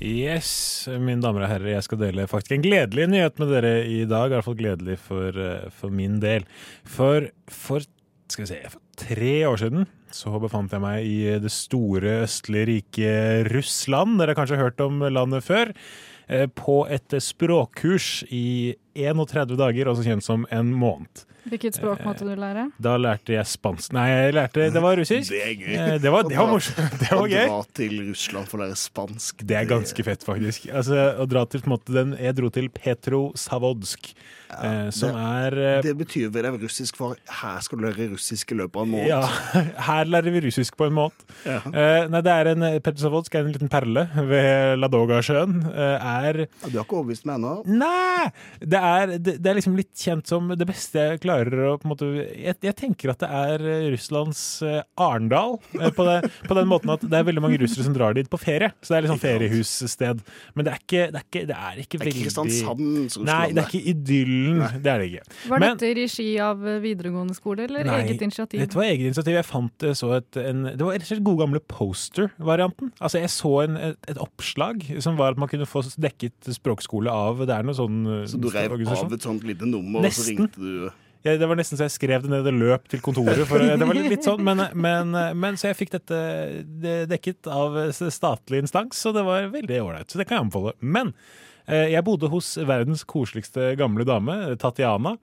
Yes, mine damer og herrer, jeg skal dele faktisk en gledelig nyhet med dere i dag. I hvert fall gledelig for, eh, for min del. For, for, skal vi se, for tre år siden så befant jeg meg i det store østlige riket Russland. Dere har kanskje hørt om landet før. eh, På et språkkurs i 31 dager, også kjent som en måned. Hvilket språk måtte du lære? Da lærte jeg spansk Nei, jeg lærte, det var russisk. Det er gøy. Eh, Det var, det var morsomt. Det var gøy. Å dra til Russland for å lære spansk. Det er ganske fett, faktisk. Altså, å dra til, på en måte, den, jeg dro til Petrosavodsk, Ja, som det, er eh, Det betyr vel det er russisk for her skal du lære russisk i løpet av en måned. Ja, her lærer vi russisk på en måned. Ja. Eh, nei, det er en Petrosavodsk er en liten perle ved Ladoga-sjøen. Eh, er Ja, du har ikke overbevist meg ennå. Nei! Det er, det, det er liksom litt kjent som det beste jeg klarer å på en måte Jeg, jeg tenker at det er eh, Russlands eh, Arendal. eh, På, på den måten at det er veldig mange russere som drar dit på ferie. Så det er sånn feriehussted. Men det er ikke, det er ikke, det er ikke Det er veldig Kristiansand som Nei, det er ikke idyllen. Det er det ikke. Var Men- dette i regi av videregående skole, eller Nei, eget initiativ? Dette var eget initiativ. Jeg fant så et, en, Det var rett og slett gode gamle poster-varianten. Altså Jeg så en, et, et oppslag som var at man kunne få dekket språkskole av Det er noe sånn Så du reiv. Av et sånt lite nummer, og så ringte du Ja, det var nesten så jeg skrev det ned og løp til kontoret. For, det var litt, litt sånn, men, men, men så jeg fikk dette dekket av statlig instans, og det var veldig ålreit. Så det kan jeg anbefale. Men eh, jeg bodde hos verdens koseligste gamle dame, Tatjana.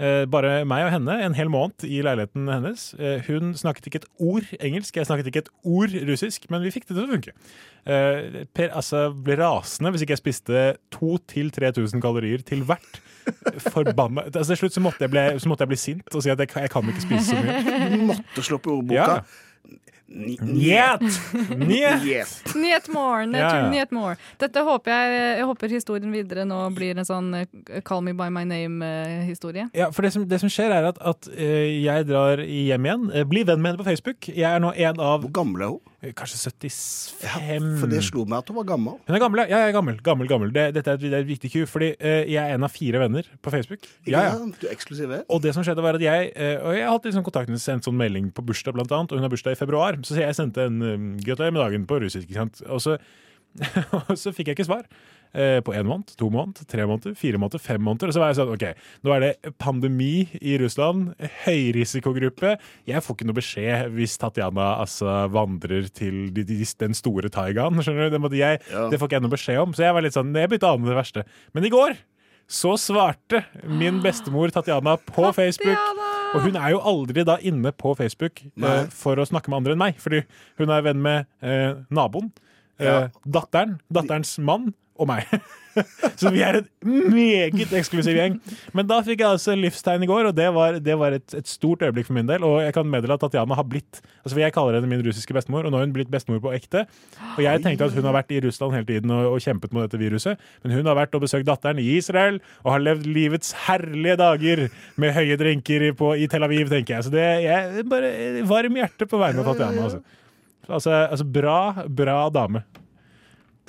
Eh, bare meg og henne en hel måned i leiligheten hennes. Eh, hun snakket ikke et ord engelsk, jeg snakket ikke et ord russisk, men vi fikk det til å funke. Eh, per altså, ble rasende hvis ikke jeg spiste 2000-3000 kalorier til hvert. Forbanna altså, Til slutt så måtte, jeg bli, så måtte jeg bli sint og si at jeg, kan- jeg kan ikke spise så mye. Du måtte slå på ordboka. Ja. Njet! Njet! Niet more, net, more. Dette håper jeg, jeg håper historien videre nå blir en sånn eh, Call me by my name-historie. Ja, for det som, det som skjer er at, at eh, jeg drar hjem igjen. Eh, bli venn med henne på Facebook. Jeg er nå en av Hvor gammel er hun? Kanskje 75 Ja, For det slo meg at hun var gammel. Hun er gammel, ja. jeg er gammel. gammel, gammel. Det, dette er et, det er et viktig ku, fordi eh, jeg er en av fire venner på Facebook. Ikke Ja, ja. Du er eksklusiv. eh? Og det som skjedde var at jeg eh, Og jeg har hatt litt kontakt med henne, sendt sånn melding på bursdag, blant annet, og hun har bursdag i februar. Så jeg sendte en um, 'gratulerer med dagen' på russisk. ikke sant? Og så, og så fikk jeg ikke svar. Eh, på én måned, to måneder, tre måneder, fire måneder, fem måneder. Og så var jeg sånn OK, nå er det pandemi i Russland, høyrisikogruppe. Jeg får ikke noe beskjed hvis Tatjana altså vandrer til de, de, den store taigaen. Skjønner du? Det, måtte jeg, Ja. det får ikke jeg noe beskjed om. Så jeg var litt sånn, jeg begynte å ane det verste. Men i går så svarte min bestemor Tatjana på Facebook. Og hun er jo aldri da inne på Facebook eh, for å snakke med andre enn meg, fordi hun er venn med eh, naboen, eh, Ja. datteren, datterens mann og meg. Så vi er en meget eksklusiv gjeng. Men da fikk jeg altså livstegn i går, og det var, det var et, et stort øyeblikk for min del. Og jeg kan meddele at Tatjana har blitt altså Jeg kaller henne min russiske bestemor, og nå har hun blitt bestemor på ekte. Og jeg tenkte at hun har vært i Russland hele tiden og, og kjempet mot dette viruset, men hun har vært og besøkt datteren i Israel og har levd livets herlige dager med høye drinker på, i Tel Aviv, tenker jeg. Så det er bare varm hjerte på vegne av Tatjana. Altså. Altså, altså bra, bra dame.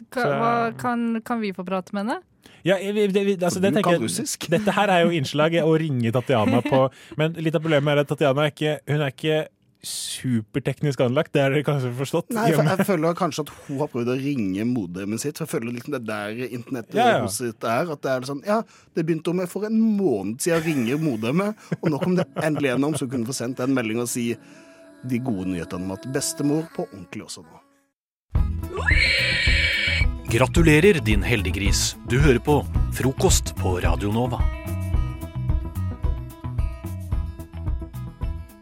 Ka, Så- hva, kan, kan vi få prate med henne? Ja, vi- det, vi- altså, det Du tenker kan russisk. Dette her er jo innslaget å ringe Tatjana på Men litt av problemet er at Tatjana er ikke, hun er ikke superteknisk anlagt. Det har dere kanskje forstått? Nei, for jeg føler kanskje at hun har prøvd å ringe modemet sitt. For jeg føler liksom det der internettet Ja, ja. sitt er. At det er sånn, ja, det begynte hun med for en måned siden å ringe modemet, og nå kom det endelig gjennom, så hun kunne få sendt en melding og si de gode nyhetene om at bestemor på ordentlig også nå. Gratulerer, din heldiggris. Du hører på Frokost på Radio Nova.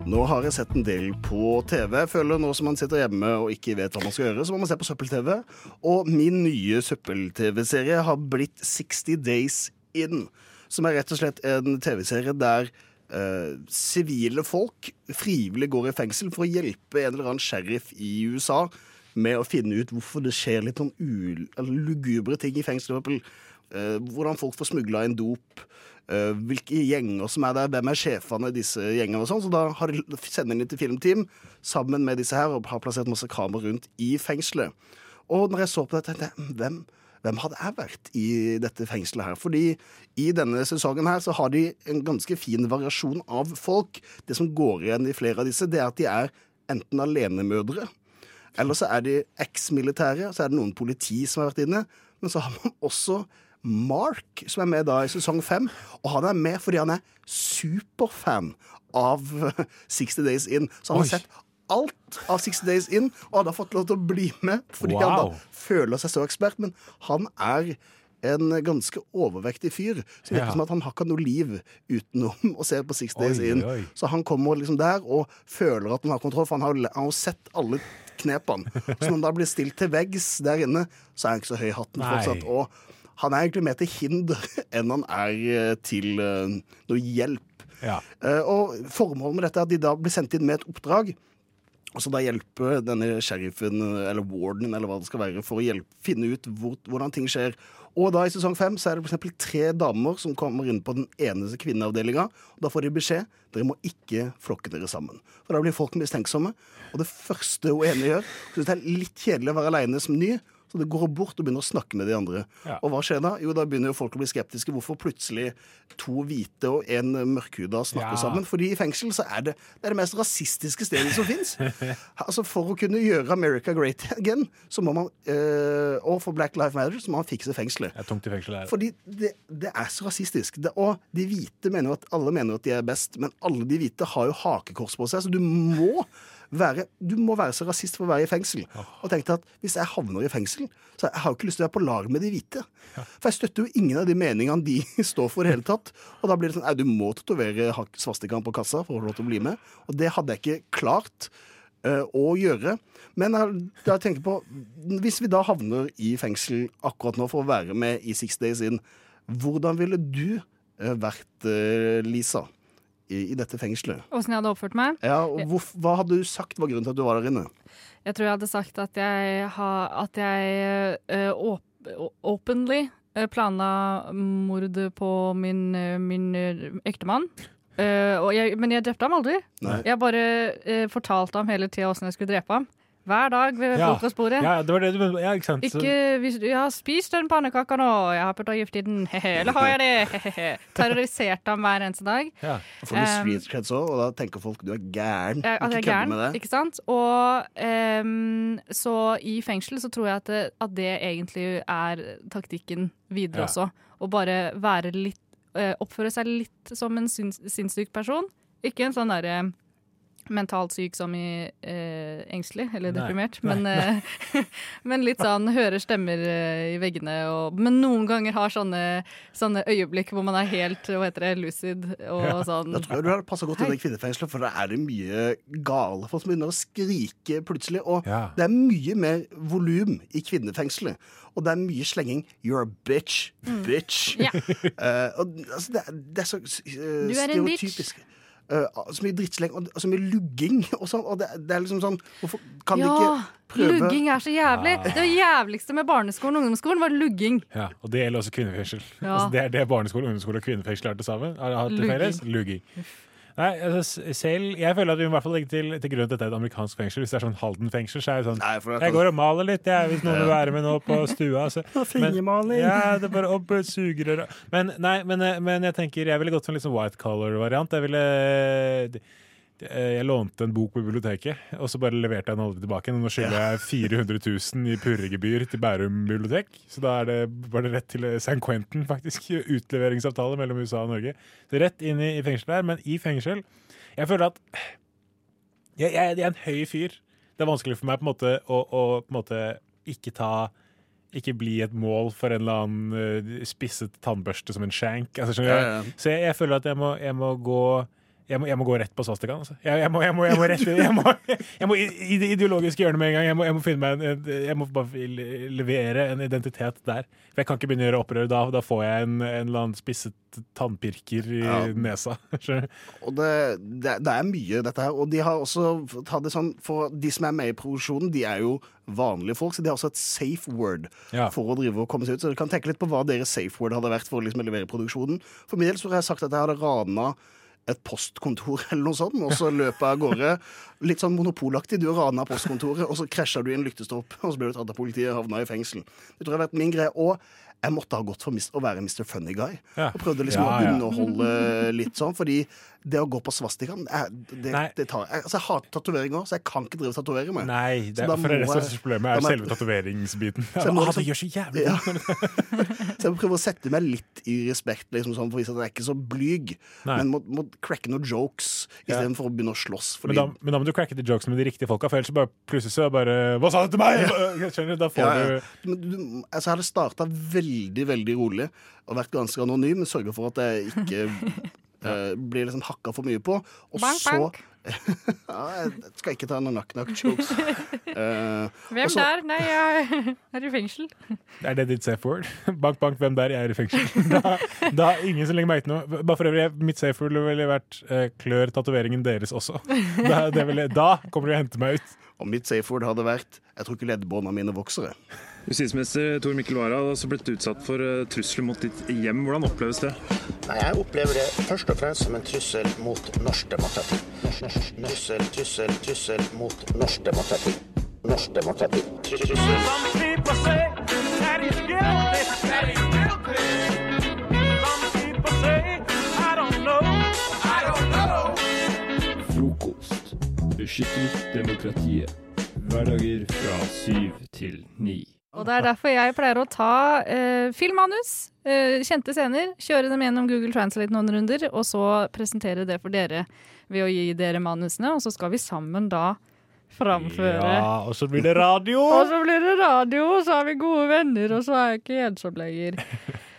Nå har jeg sett en del på TV. Jeg føler nå som man sitter hjemme og ikke vet hva man skal gjøre, så må man se på søppel-TV. Og min nye søppel-TV-serie har blitt 60 Days In. Som er rett og slett en TV-serie der eh, sivile folk frivillig går i fengsel for å hjelpe en eller annen sheriff i USA med å finne ut hvorfor det skjer litt sånn lugubre ting i fengsel. eh, hvordan folk får smugla inn dop. eh, hvilke gjenger som er der, hvem er sjefene i disse gjengene og sånn. Så da har de et filmteam sammen med disse her og har plassert masse kamera rundt i fengselet. Og når jeg så på det, tenkte jeg "Mm, hvem hvem hadde jeg vært i dette fengselet her? Fordi i denne sesongen her så har de en ganske fin variasjon av folk. Det som går igjen i flere av disse, det er at de er enten alenemødre, eller så er de eksmilitære, så er det noen politi som har vært inne, men så har man også Mark, som er med da i sesong fem, og han er med fordi han er superfan av 60 Days In. Så han Oi. har sett alt av 60 Days In, og han har fått lov til å bli med fordi han da føler seg så ekspert. Men han er en ganske overvektig fyr som virker Ja. som at han har ikke noe liv utenom å se på 60 Days Oi, In. oi. Så han kommer liksom der og føler at han har kontroll, for han har, han har sett alle knepene. Så når han da blir stilt til veggs der inne, så er han ikke så høy i hatten Nei. fortsatt. Og han er egentlig mer til hinder enn han er eh, til eh, noe hjelp. Ja. Eh, Og formålet med dette er at de da blir sendt inn med et oppdrag. Og så da hjelpe denne sheriffen, eller warden, eller hva det skal være, for å hjelpe, finne ut hvor, hvordan ting skjer. Og da i sesong fem så er det eksempel tre damer som kommer inn på den eneste kvinneavdelinga. Da får de beskjed dere må ikke flokke dere sammen. For da blir folk mistenksomme. Og det første hun ene gjør, syns det er litt kjedelig å være aleine som ny. Så det går bort og begynner å snakke med de andre. Ja. Og hva skjer da? Jo, da begynner jo folk å bli skeptiske. Hvorfor plutselig to hvite og en mørkhuda snakker Ja. sammen? Fordi i fengsel så er det det, er det mest rasistiske stedet som fins. Altså, for å kunne gjøre America great again, så må man, øh, og for Black Life Matter, så må man fikse fengselet. Det er tungt i fengsel her. Fordi det, det er så rasistisk. Det, og de hvite mener jo at alle mener at de er best, men alle de hvite har jo hakekors på seg, så du må være, du må være så rasist for å være i fengsel. Og tenkte at hvis jeg havner i fengsel, så jeg har jo ikke lyst til å være på lag med de hvite. For jeg støtter jo ingen av de meningene de står for i hele tatt. Og da blir det sånn nei, du må tatovere svastikaen på kassa for å få lov til å bli med. Og det hadde jeg ikke klart eh, å gjøre. Men jeg, da jeg tenker på, hvis vi da havner i fengsel akkurat nå for å være med i Six Days In, hvordan ville du eh, vært, eh, Lisa, i, i dette fengselet? Åssen jeg hadde oppført meg? Ja, og hvor, hva hadde du sagt var grunnen til at du var der inne? Jeg tror jeg hadde sagt at jeg, ha, at jeg uh, åp openly planla mord på min, min ektemann. Uh, og jeg, men jeg drepte ham aldri. Nei. Jeg bare uh, fortalte ham hele tida åssen jeg skulle drepe ham. Hver dag ved Ja. frokostbordet. Ja, det var det du mente. Ja, ikke sant. Ikke hvis du, 'Jeg har spist den pannekaka nå, jeg har putta gift i den', hehe. Eller har jeg det? He -he. Terrorisert ham hver eneste dag. Ja. Får du street creds òg, og da tenker folk du er gæren. Ja, at jeg er gæren, med det. ikke sant? Og um, så i fengsel så tror jeg at det, at det egentlig er taktikken videre Ja. også. Å bare være litt eh, Oppføre seg litt som en sinns, sinnssyk person. Ikke en sånn derre mentalt syk som i eh, engstelig eller Nei. deprimert, Nei, men, nei. men litt sånn hører stemmer eh, i veggene og Men noen ganger har sånne, sånne øyeblikk hvor man er helt hva heter det, lucid og sånn Da tror jeg du har passa godt inn i kvinnefengselet, for da er det mye gale folk som begynner å skrike plutselig. Og Ja. det er mye mer volum i kvinnefengselet. Og det er mye slenging. You're a bitch. Mm. Bitch. Ja. uh, og, altså, det, er, det er så uh, Du er en bitch. stereotypisk. Eh, så mye drittsleng og, og så mye lugging og sånn. Og det, det er liksom sånn Hvorfor kan de ja, ikke prøve lugging er så jævlig. Ja. Det jævligste med barneskolen og ungdomsskolen var lugging. Ja, og det gjelder også kvinnefengsel. Ja. Altså, det er det barneskole, ungdomsskole og kvinnefengsel har til sammen. Har hatt til Lugging. felles. Lugging. Nei, altså, selv, Jeg føler at vi må i hvert fall legge til, til grunn at dette er et amerikansk fengsel. Hvis det er sånn Halden-fengsel, så er det sånn Nei, for det er Jeg går og maler litt, jeg, hvis noen vil være med nå på stua. Så. men, ja, det er bare opp suger sugerør. Men, nei, men, eh, men jeg tenker jeg ville gått for en litt sånn white color-variant. Jeg ville eh, jeg lånte en bok på biblioteket, og så bare leverte jeg den aldri tilbake. Nå skylder jeg 400 000 i purregebyr til Bærum bibliotek. Så da er det bare rett til San Quentin, faktisk. Utleveringsavtale mellom USA og Norge. Så rett inn i, i fengsel der. Men i fengsel Jeg føler at jeg, jeg, jeg er en høy fyr. Det er vanskelig for meg på en måte å, å på en måte ikke ta ikke bli et mål for en eller annen uh, spisset tannbørste som en shank. Altså, jeg? Så jeg, jeg føler at jeg må, jeg må gå jeg må, jeg må gå rett på svastikaen. Altså. Jeg, jeg, må, jeg, må, jeg må rett jeg må, i, det ideologiske hjørnet med en gang. Jeg må, jeg må finne meg en, en, Jeg må bare levere en identitet der. For jeg kan ikke begynne å gjøre opprør. Da, da får jeg en, en eller annen spisset tannpirker i Ja. nesa. Og det, det, det er mye, dette her. Og de har også tatt det sånn For de som er med i produksjonen, de er jo vanlige folk, så de har også et safe word Ja. for å drive og komme seg ut. Så dere kan tenke litt på hva deres safe word hadde vært for å liksom levere produksjonen. For min del så har jeg sagt at jeg hadde rana et postkontor eller noe sånt, og så løper jeg av gårde. Litt sånn monopolaktig. Du raner postkontoret, og så krasjer du i en lyktestolpe, og så blir du tatt av politiet og havna i fengsel. Det tror jeg har vært min greie. Og jeg måtte ha gått for å være Mr. Funny Guy. Og prøvde liksom Ja, å underholde litt sånn, fordi det å gå på svastikaen det, det, tar jeg, altså, jeg hater òg, så jeg kan ikke drive og tatovere meg. Nei, det, Så for det resten av problemet er selve tatoveringsbiten. Så jeg må Ah, liksom- det gjør så jævlig Ja. Så jeg må prøve å sette meg litt i respekt, liksom, sånn, for å vise at jeg er ikke så blyg. Nei. Men må, må cracke noen jokes Ja. istedenfor å begynne å slåss. Fordi, Men da, men da må du cracke de jokes med de riktige folka, for ellers bare plutselig så bare Hva sa du til meg?! Skjønner du? Da får Ja, ja. du Men du, altså, jeg hadde starta veldig, veldig rolig og vært ganske anonym. Sørga for at jeg ikke eh, blir liksom hakka for mye på. Og Bank, så bank. Jeg skal ikke ta noen knock-knock-jokes. Uh, Hvem og så- der? Nei, jeg er i fengsel. Er det ditt safe word? Bank, bank, hvem der? Jeg er i fengsel. Da, da er ingen som legger meg til noe. Bare for øvrig, mitt safe word ville vært uh, klør tatoveringen deres også. Da, det ville, da kommer de og henter meg ut. Og mitt safeword hadde vært Jeg tror ikke leddbåndene mine vokser. Justisminister Tor Mikkel Wara har også blitt utsatt for eh, trusler mot ditt hjem. Hvordan oppleves det? Nei, Jeg opplever det først og fremst som en trussel mot norsk demokrati. Trussel, trussel, trussel mot norsk demokrati. Norsk demokrati. Trussel. Frokost. Beskytter demokratiet. Hverdager fra syv til ni. Og det er derfor jeg pleier å ta eh, filmmanus, eh, kjente scener, kjøre dem gjennom Google Translate noen runder, og så presentere det for dere ved å gi dere manusene, og så skal vi sammen da framføre. Ja, og så blir det radio! Og så blir det radio, og så er vi gode venner, og så er jeg ikke ensom lenger.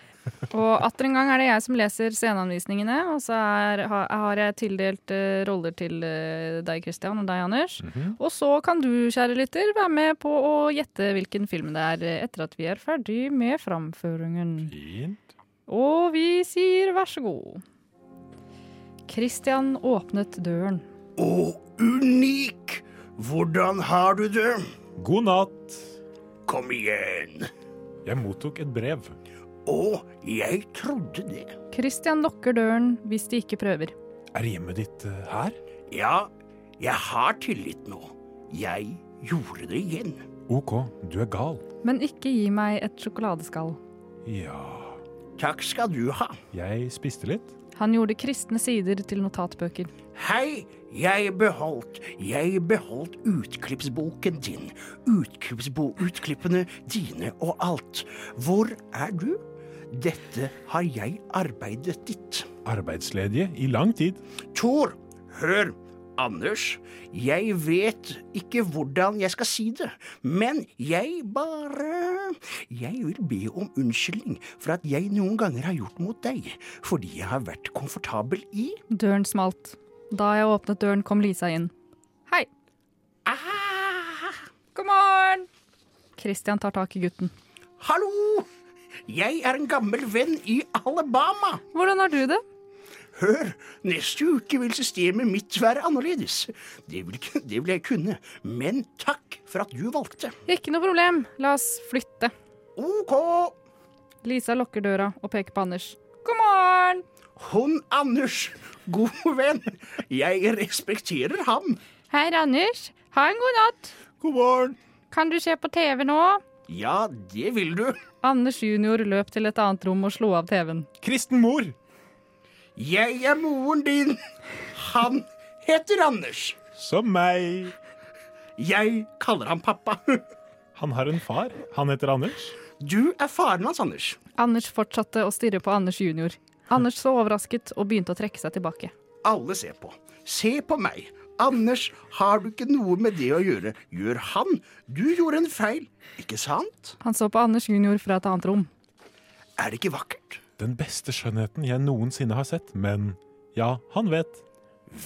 Og atter en gang er det jeg som leser sceneanvisningene, og så er, har, har jeg tildelt eh, roller til eh, deg, Christian, og deg, Anders. Og så kan du, kjære lytter, være med på å gjette hvilken film det er, eh, etter at vi er ferdig med framføringen. Fint. Og vi sier vær så god. Christian åpnet døren. Å, unik! Hvordan har du det? God natt. Kom igjen. Jeg mottok et brev. Å, jeg trodde det. Christian lukker døren hvis de ikke prøver. Er hjemmet ditt eh, her? Ja, jeg har tillit nå. Jeg gjorde det igjen. OK, du er gal. Men ikke gi meg et sjokoladeskall. Ja Takk skal du ha. Jeg spiste litt. Han gjorde kristne sider til notatbøker. Hei, jeg beholdt, jeg beholdt utklippsboken din. Utklippsbo, utklippene dine og alt. Hvor er du? Dette har jeg arbeidet ditt. Arbeidsledige i lang tid. Tor, hør. Anders, jeg vet ikke hvordan jeg skal si det, men jeg bare Jeg vil be om unnskyldning for at jeg noen ganger har gjort mot deg, fordi jeg har vært komfortabel i Døren smalt. Da jeg åpnet døren, kom Lisa inn. Hei. God morgen! Christian tar tak i gutten. Hallo! Jeg er en gammel venn i Alabama. Hvordan har du det? Hør, neste uke vil systemet mitt være annerledes. Det vil, det vil jeg kunne, men takk for at du valgte. Ikke noe problem. La oss flytte. OK. Lisa lukker døra og peker på Anders. God morgen! Hun Anders, god venn. Jeg respekterer ham. Hei, Anders. Ha en god natt. God morgen. Kan du se på TV nå? Ja, det vil du. Anders junior løp til et annet rom og slo av TV-en. Kristen mor! Jeg er moren din. Han heter Anders. Som meg. Jeg kaller ham pappa. Han har en far. Han heter Anders. Du er faren hans, Anders. Anders fortsatte å stirre på Anders junior. Anders så overrasket og begynte å trekke seg tilbake. Alle ser på. Se på meg. Anders, har du ikke noe med det å gjøre? Gjør han? Du gjorde en feil, ikke sant? Han så på Anders junior fra et annet rom. Er det ikke vakkert? Den beste skjønnheten jeg noensinne har sett, men ja, han vet.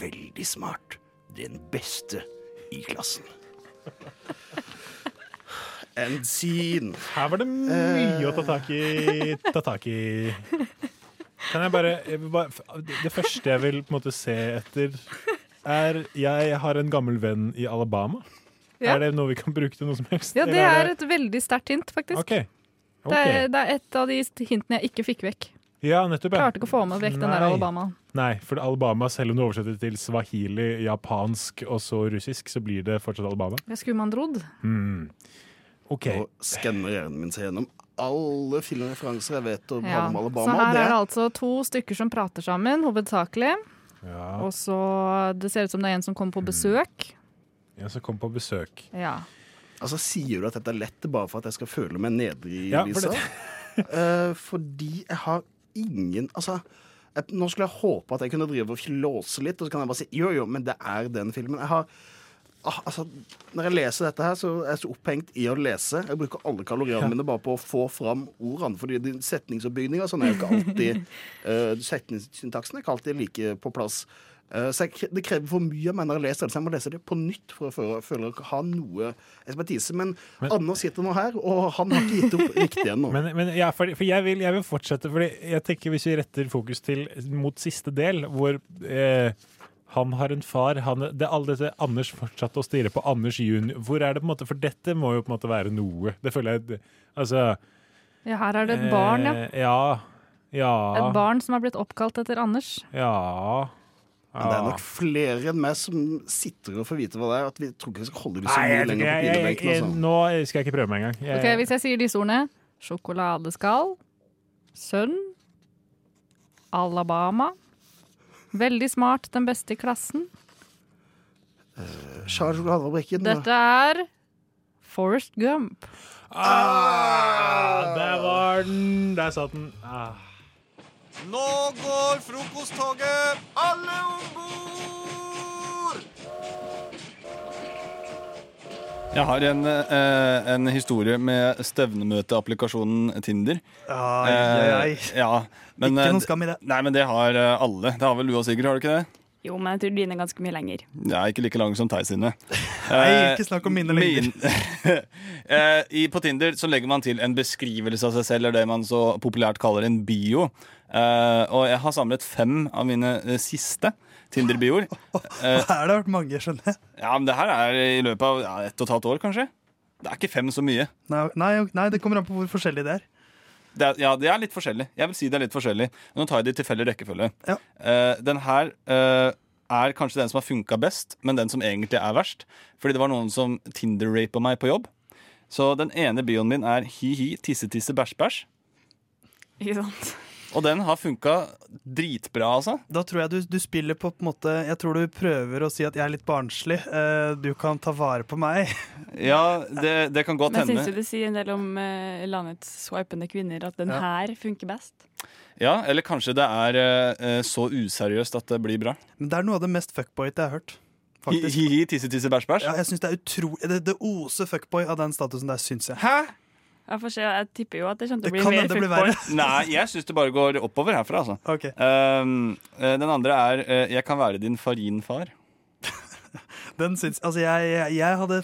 Veldig smart. Den beste i klassen. And scene. Her var det mye å ta tak i. Ta tak i. Kan jeg bare, bare Det første jeg vil på en måte se etter, er Jeg har en gammel venn i Alabama. Ja. Er det noe vi kan bruke til noe som helst? Ja, det er, er et veldig sterkt hint, faktisk. OK. Det, er, det er et av de hintene jeg ikke fikk vekk. Ja, nettopp. Ja. Klarte ikke å få med vekk den der Alabama. Nei, for Alabama, selv om du oversetter det til swahili, japansk og så russisk, så blir det fortsatt Alabama. Det skulle man trodd. Mm. OK. Nå skanner hjernen min seg gjennom alle filmreferanser jeg vet om, Ja. om Så her det er det altså to stykker som prater sammen, hovedsakelig. Ja. Og så Det ser ut som det er en som kommer på besøk. En som kom på besøk. Ja. Altså, Sier du at dette er lett bare for at jeg skal føle meg nedrig, Ja, Lisa? For uh, fordi jeg har ingen Altså, jeg, nå skulle jeg håpe at jeg kunne drive og låse litt, og så kan jeg bare si jo, jo, men det er den filmen. Jeg har ah, altså, Når jeg leser dette her, så er jeg så opphengt i å lese. Jeg bruker alle kaloriene mine bare på å få fram ordene. Fordi setningsoppbygninga sånn er jo ikke alltid uh, Setningssyntaksen er ikke alltid like på plass. Uh, så jeg, det krever for mye av meg når jeg leser det, så jeg må lese det på nytt for å føle, føle å ha noe ekspertise. Men, Anders sitter nå her, og han har ikke gitt opp riktig ennå. Men, men ja, for, for jeg, vil, jeg vil fortsette, for jeg tenker hvis vi retter fokus til mot siste del, hvor eh, han har en far han, det, Alle dette Anders fortsatte å stirre på Anders junior. Hvor er det på en måte For dette må jo på en måte være noe. Det føler jeg Altså ja, her er det et barn, ja. eh, Ja. Ja. Et barn som har blitt oppkalt etter Anders. Ja. Men det er nok flere enn meg som sitter og får vite hva det er. At vi tror ikke vi skal holde det så mye lenger på pinebenken. Altså. nå skal jeg ikke prøve meg engang. Jeg- okay, Hvis jeg sier disse ordene Sjokoladeskall Sønn Alabama Veldig smart, den beste i klassen Charles Sjokoladefabrikken. Dette er Forrest Gump Ah, der var den! Der satt den. Ah. Nå går frokosttoget! Alle om bord! Jeg har en, eh, en historie med stevnemøteapplikasjonen Tinder. Ai, ai, ai. Eh, ja, men, Ikke noen noe skam i det. Nei, men det har eh, alle. Det har vel du og Sigurd, har du ikke det? Jo, men jeg tror dine er ganske mye lenger. Jeg er ikke like lang som Theis sine. Nei, Eh, ikke snakk om mine lenger. min- Eh, i, på Tinder så legger man til en beskrivelse av seg selv, eller det man så populært kaller en bio. Eh, og jeg har samlet fem av mine eh, siste Tinder-bioer. Eh, Her har det vært mange, skjønner jeg. ja, men det her er i løpet av ja, ett og et halvt år, kanskje. Det er ikke fem så mye. Nei, nei, nei, det kommer an på hvor forskjellig det er. Det er, ja, det er litt forskjellig. Jeg vil si det er litt forskjellig. Nå tar jeg det i tilfeldig rekkefølge. Eh, den her uh, er kanskje den som har funka best, men den som egentlig er verst. Fordi det var noen som Tinder-rapa meg på jobb. Så den ene bioen min er hi-hi, tisse-tisse, bæsj-bæsj. Ikke sant? Og den har funka dritbra, altså. Da tror jeg du, du spiller på, på en måte Jeg tror du prøver å si at jeg er litt barnslig. Uh, du kan ta vare på meg. Ja, det, det kan godt Men hende. syns du det sier en del om uh, landets swipende kvinner at den Ja. her funker best? Ja, Eller kanskje det er uh, så useriøst at det blir bra. Men det er noe av det mest fuckboyete jeg har hørt. Hi-hi, tisse-tisse, bæsj-bæsj? Ja, jeg synes Det er utrolig Det, det oser fuckboy av den statusen der, syns jeg. Hæ? Jeg får se, jeg tipper jo at det kommer til å bli mer det verre. Nei, jeg syns det bare går oppover herfra, altså. Um, eh, den andre er uh, 'Jeg kan være din farinfar'. Den syns Altså, jeg, jeg, jeg hadde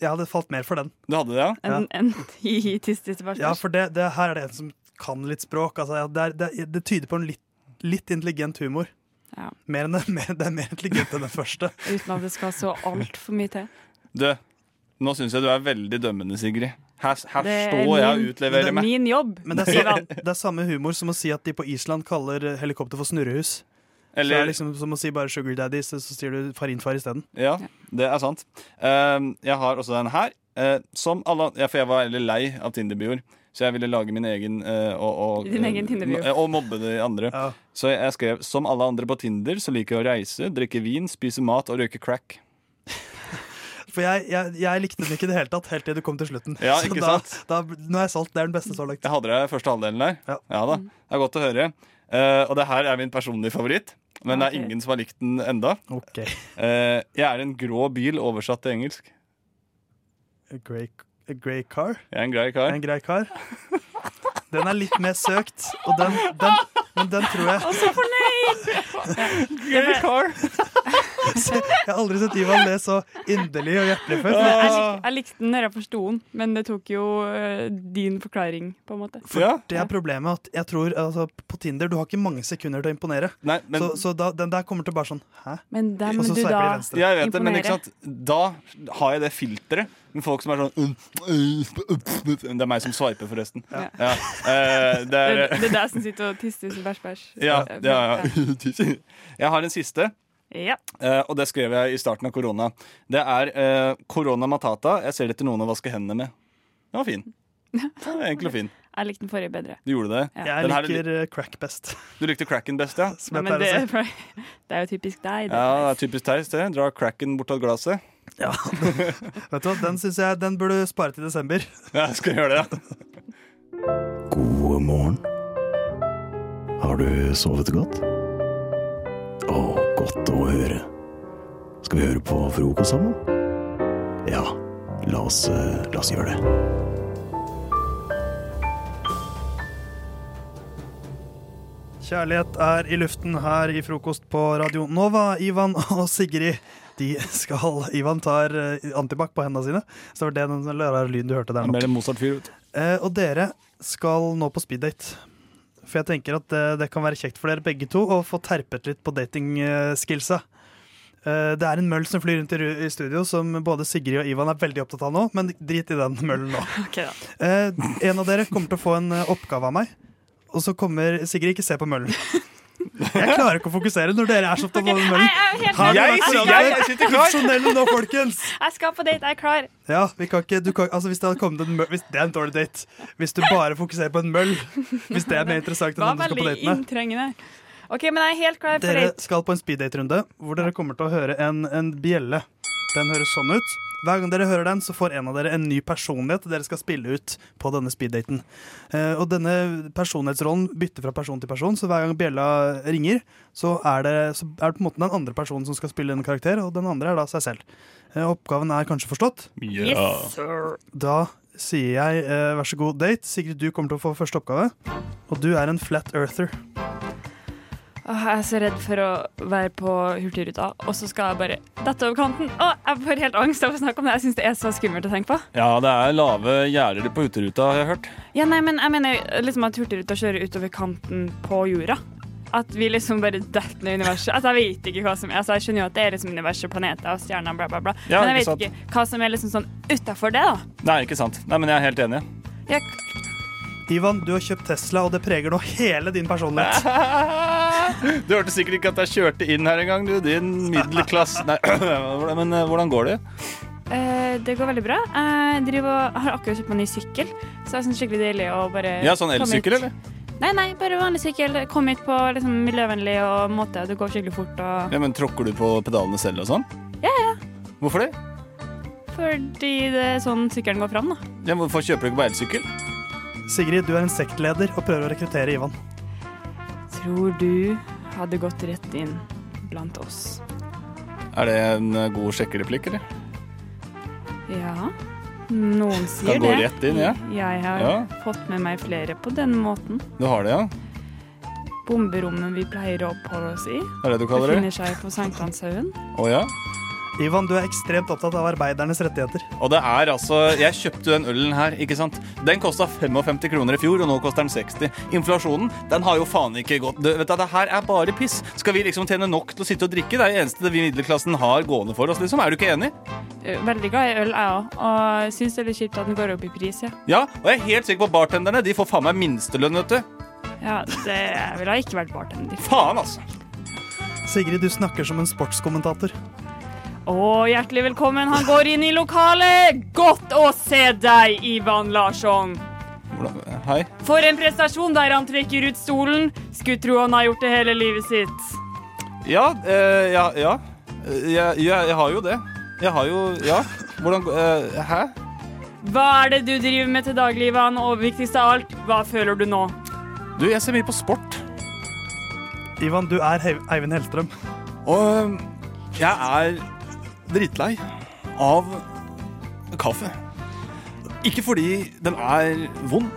Jeg hadde falt mer for den. Du hadde det, ja? En, en bæsj, Ja, for det, det, her er det en som kan litt språk. Altså, ja, det, er, det, det tyder på en litt, litt intelligent humor. Ja. Mer enn, mer, det er mer intelligent enn den første. Uten at det skal så altfor mye til. Du, nå syns jeg du er veldig dømmende, Sigrid. Her, her er står jeg og utleverer meg. det er min jobb. Men det er, samme, det er samme humor som å si at de på Island kaller eh, helikopter for snurrehus. Eller- Så det er liksom som å si bare sugar daddy, så, så sier du farinfar isteden. Ja, det er sant. Uh, jeg har også den her. Uh, som alle, ja, for jeg var veldig lei av Tinder-bioer. Så jeg ville lage min egen uh, og, og, Din egen og mobbe de andre. Så jeg skrev som alle andre på Tinder så liker jeg å reise, drikke vin, spise mat og røyke crack. For jeg, jeg, jeg likte den ikke i det hele tatt, helt til du kom til slutten. Ja, ikke da, sant? Da, nå er jeg solgt. Det er den beste så langt. Jeg hadde det første halvdelen der. Ja, da, Det er godt å høre. Uh, og det her er min personlige favoritt. Men det er ingen som har likt den enda. Ok. Uh, jeg er en grå bil oversatt til engelsk. A grey, a grey car? Jeg er en grei car. En grei car. Den er litt mer søkt, og den, den, men den tror jeg Å, så fornøyd! Grey car. Jeg har aldri sett Ivan le så inderlig og hjertelig før. Jeg, lik, jeg likte den når jeg forsto den, men det tok jo uh, din forklaring, på en måte. For Det er problemet at jeg tror altså, På Tinder du har ikke mange sekunder til å imponere. Nei, men- så så da, den der kommer til bare sånn Hæ? Men dem Og så du sveiper da de venstre. Jeg vet det, men ikke sant? da har jeg det filteret Men folk som er sånn Det er meg som sveiper, forresten. Ja. Ja. Uh, det er, det er deg som sitter og tisser som bæsj, bæsj. ja, ja, ja. Jeg har en siste. Ja. Eh, og det skrev jeg i starten av korona. Det er eh, korona matata. Jeg ser etter noen å vaske hendene med. Den var fin. Den var Enkel og fin. Jeg likte den forrige bedre. Du gjorde det? Ja. Jeg liker her er eh, crack best. Du likte cracken best, ja? Som Ja, jeg men det, å si. er- det er jo typisk deg. Det. Ja, det er typisk deg. det. Dra cracken bort av glasset. Ja. Vet du hva, Den syns jeg den burde spare til desember. Ja, jeg skal gjøre det. ja. God morgen. Har du sovet godt? Å, godt å høre. Skal vi høre på frokost sammen? Ja, la oss, eh, la oss gjøre det. Kjærlighet er i luften her i frokost på Radio Nova. Ivan og Sigrid de skal Ivan tar eh, antibac på hendene sine. Så det var det den rare lyden du hørte der nå. Vet. Eh, og dere skal nå på speeddate. For jeg tenker at det, det kan være kjekt for dere begge to å få terpet litt på datingskillsa. Eh, det er en møll som flyr rundt i i studio, som både Sigrid og Ivan er veldig opptatt av nå. Men drit i den møllen nå. Okay. Eh, en av dere kommer til å få en eh, oppgave av meg. Og så kommer Sigrid ikke se på møllen. Jeg klarer ikke å fokusere når dere er så opptatt av den møllen. Jeg er sitter klar. Nå, folkens! Jeg skal på date, jeg er klar. Ja, vi kan ikke, du kan, altså hvis Det hadde kommet en møll hvis, Det er en dårlig date. Hvis du bare fokuserer på en møll. Hvis det er mer interessant enn Var du skal på date med. inntrengende. OK, men jeg er helt klar for Dere skal på en speeddate-runde hvor dere kommer til å høre en, en bjelle. Den høres sånn ut. Hver gang dere hører den, så får en av dere en ny personlighet dere skal spille ut på denne speeddaten. Eh, og denne personlighetsrollen bytter fra person til person, så hver gang bjella ringer, så er, det, så er det på en måte den andre personen som skal spille en karakter, og den andre er da seg selv. Eh, oppgaven er kanskje forstått? Yes, sir. Da sier jeg eh, vær så god date. Sigrid, du kommer til å få første oppgave. Og du er en flat earther. Åh, jeg er så redd for å være på Hurtigruta, og så skal jeg bare dette over kanten. Åh, jeg får helt angst av å snakke om det. Jeg syns det er så skummelt å tenke på. Ja, det er lave gjerder på Hurtigruta, har jeg hørt. Ja, nei, men jeg mener liksom at Hurtigruta kjører utover kanten på jorda. At vi liksom bare detter ned i universet. Altså, jeg vet ikke hva som er altså, Jeg skjønner jo at det er liksom universet, planeter og stjerner, bla, bla, bla. Ja, men jeg ikke vet ikke hva som er liksom sånn utafor det, da. Nei, ikke sant. Nei, men jeg er helt enig. Jeg, Ivan, du har kjøpt Tesla, og det preger nå hele din personlighet. Du hørte sikkert ikke at jeg kjørte inn her engang, du. Din middelklasse Nei, men eh, hvordan går det? eh, det går veldig bra. Jeg driver har akkurat kjøpt meg ny sykkel, så jeg syns skikkelig deilig å bare Ja, sånn elsykkel, eller? Nei, nei, bare vanlig sykkel. Kom hit på liksom, miljøvennlig og måte. Det går skikkelig fort. Og... Ja, men Tråkker du på pedalene selv og sånn? Ja, ja. Hvorfor det? Fordi det er sånn sykkelen går fram, da. Ja, Hvorfor kjøper du ikke på elsykkel? Sigrid, du er en sektleder og prøver å rekruttere Ivan. Tror du hadde gått rett inn blant oss. Er det en eh, god sjekkereplikk, eller? Ja, noen sier Kan gå det. rett inn, ja. Jeg har Ja. fått med meg flere på den måten. Du har det, ja? Bomberommet vi pleier å oppholde oss i, Det er det du kaller det? befinner seg på Sankthanshaugen. Å ja? Ivan, du er ekstremt opptatt av arbeidernes rettigheter. Og det er altså Jeg kjøpte den ølen her, ikke sant? Den kosta 55 kroner i fjor, og nå koster den 60. Inflasjonen, den har jo faen ikke gått du, Vet du, det her er bare piss. Skal vi liksom tjene nok til å sitte og drikke? Det er det eneste vi i middelklassen har gående for oss, liksom. Er du ikke enig? Veldig glad i øl, jeg òg, og syns det er litt kjipt at den går opp i pris, ja. Ja, og jeg er helt sikker på bartenderne. De får faen meg minstelønn, vet du. Ja, det ville ikke vært bartender. Faen, altså. Sigrid, du snakker som en sportskommentator. Å, hjertelig velkommen. Han går inn i lokalet. Godt å se deg, Ivan Larsson. Hei. For en prestasjon der han trekker ut stolen. Skulle tro han har gjort det hele livet sitt. Ja, eh, ja, ja. Eh, Jeg, jeg, jeg har jo det. Jeg har jo Ja. Hvordan eh, Hæ? Hva er det du driver med til daglig, Ivan? Og viktigst av alt, hva føler du nå? Du, jeg ser mye på sport. Ivan, du er Eivind Hellstrøm. Og jeg er drittlei av kaffe. Ikke fordi den er vond,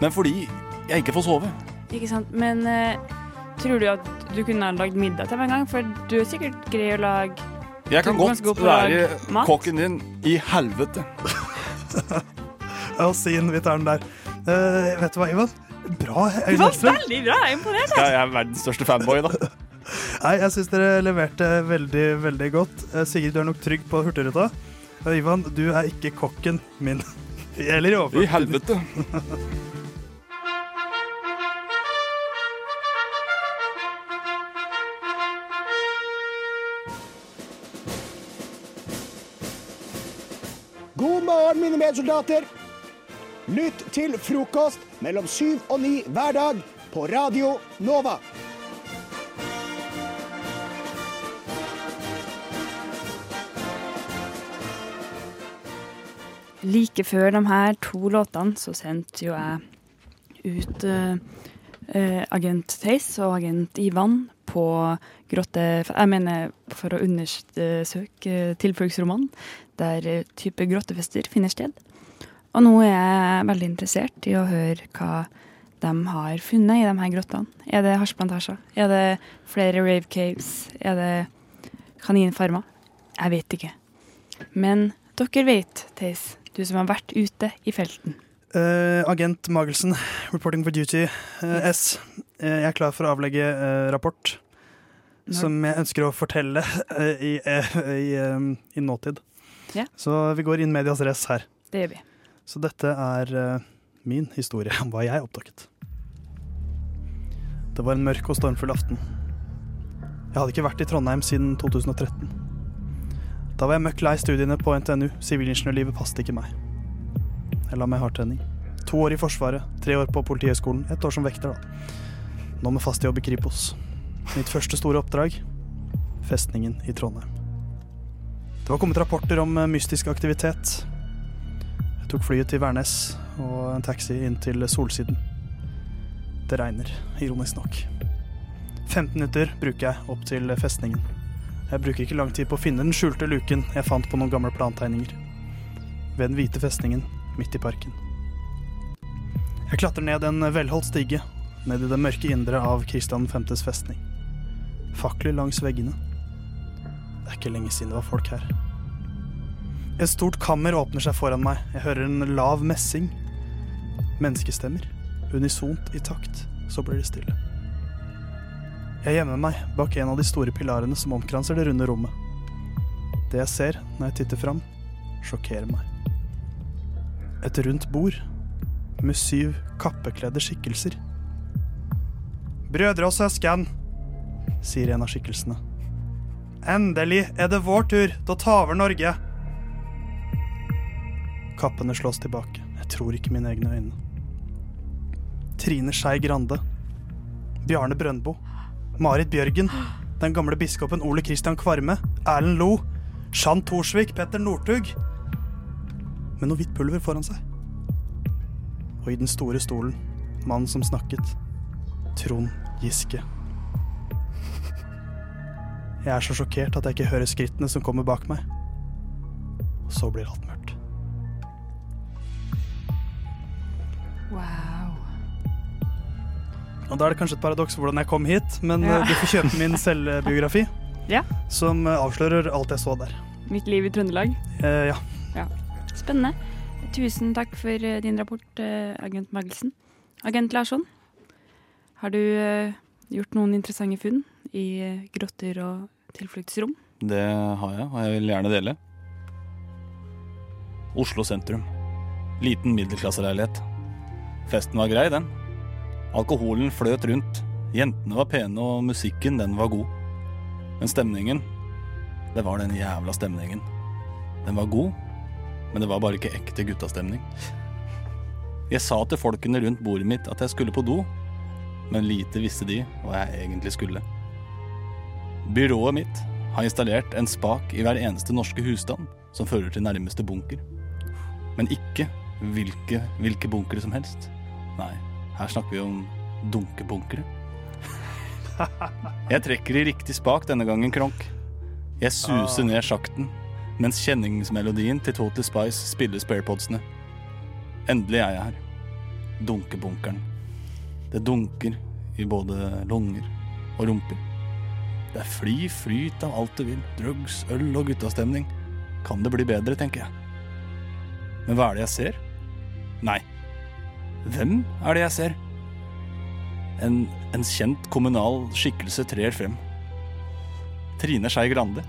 men fordi jeg ikke får sove. Ikke sant, men eh, Tror du at du kunne ha lagd middag til meg en gang? For du er sikkert grei å lage Jeg kan godt være mat. kokken din i helvete. Og sin, vi tar den der. Eh, vet du hva, Ivan? Bra. Øyvind var veldig bra! Jeg er imponert. Ja, jeg er verdens største fanboy, da. Nei, jeg syns dere leverte veldig, veldig godt. Eh, Sigrid, du er nok trygg på Hurtigruta. Og Ivan, du er ikke kokken min. Eller i overført. I helvete. God morgen, mine medsoldater. Lytt til frokost mellom syv og ni hver dag på Radio Nova. Like før de her to låtene så sendte jo jeg ut eh, eh, Agent Theis og Agent Ivan på grotte... Jeg mener for å undersøke tilfluktsromanen, der eh, type grottefester finner sted. Og nå er jeg veldig interessert i å høre hva de har funnet i de her grottene. Er det hasjplantasjer? Er det flere rave caves? Er det kaninfarmer? Jeg vet ikke. Men dere vet, Theis, du som har vært ute i felten. Uh, agent Magelsen, reporting for duty. Eh, S. Uh, jeg er klar for å avlegge rapport. Når- Som jeg ønsker å fortelle i, i, eh, i nåtid. Ja. Så vi går inn medias race her. Det gjør vi. Så dette er min historie om hva jeg oppdaget. Det var en mørk og stormfull aften. Jeg hadde ikke vært i Trondheim siden 2013. Da var jeg møkk lei studiene på NTNU. Sivilingeniørlivet passet ikke meg. Jeg la meg hardtrening. To år i Forsvaret, tre år på Politihøgskolen, ett år som vekter, da. Nå med fast jobb i Kripos. Mitt første store oppdrag festningen i Trondheim. Det var kommet rapporter om eh, mystisk aktivitet. Jeg tok flyet til Værnes og en taxi inn til Solsiden. Det regner, ironisk nok. 15 minutter bruker jeg opp til festningen. Jeg bruker ikke lang tid på å finne den skjulte luken jeg fant på noen gamle plantegninger. Ved den hvite festningen midt i parken. Jeg klatrer ned en velholdt stige, ned i det mørke indre av Kristian 5.s festning. Fakler langs veggene. Det er ikke lenge siden det var folk her. Et stort kammer åpner seg foran meg. Jeg hører en lav messing. Menneskestemmer. Unisont i takt. Så blir det stille. Jeg gjemmer meg bak en av de store pilarene som omkranser det runde rommet. Det jeg ser når jeg titter fram, sjokkerer meg. Et rundt bord med syv kappekledde skikkelser. Brødre og søsken, sier en av skikkelsene. Endelig er det vår tur til å ta over Norge. Kappene slås tilbake. Jeg tror ikke mine egne øyne. Trine Skei Grande. Bjarne Brøndbo. Marit Bjørgen. Den gamle biskopen Ole Kristian Kvarme. Erlend Lo. Jean Thorsvik. Petter Northug. Med noe hvitt pulver foran seg. Og i den store stolen, mannen som snakket, Trond Giske. Jeg er så sjokkert at jeg ikke hører skrittene som kommer bak meg. Og så blir alt mørkt. Wow. Og da er det kanskje et paradoks hvordan jeg kom hit, men Ja. eh, du får kjøpe min selvbiografi, Ja. som eh, avslører alt jeg så der. Mitt liv i Trøndelag. Eh, ja. Ja. Spennende. Tusen takk for eh, din rapport, agent Magelsen. Agent Larsson, har du gjort noen interessante funn i grotter og tilfluktsrom? Det har jeg, og jeg vil gjerne dele. Oslo sentrum. Liten middelklasseleilighet. Festen var grei, den. Alkoholen fløt rundt. Jentene var pene, og musikken, den var god. Men stemningen Det var den jævla stemningen. Den var god, men det var bare ikke ekte guttastemning. Jeg sa til folkene rundt bordet mitt at jeg skulle på do, men lite visste de hva jeg egentlig skulle. Byrået mitt har installert en spak i hver eneste norske husstand som fører til nærmeste bunker. Men ikke hvilke, hvilke bunkere som helst. Nei, her snakker vi om dunkebunkere. Jeg trekker i riktig spak denne gangen, Kronk. Jeg suser ned sjakten, mens kjenningsmelodien til Total Spice spiller sparepodsene. Endelig er jeg her. Dunkebunkeren. Det dunker i både lunger og rumper. Det er fly flyt av alt du vil. Drugs, øl og guttastemning. Kan det bli bedre, tenker jeg. Men hva er det jeg ser? Nei. Hvem er det jeg ser? En, en kjent kommunal skikkelse trer frem. Trine Skei Grande.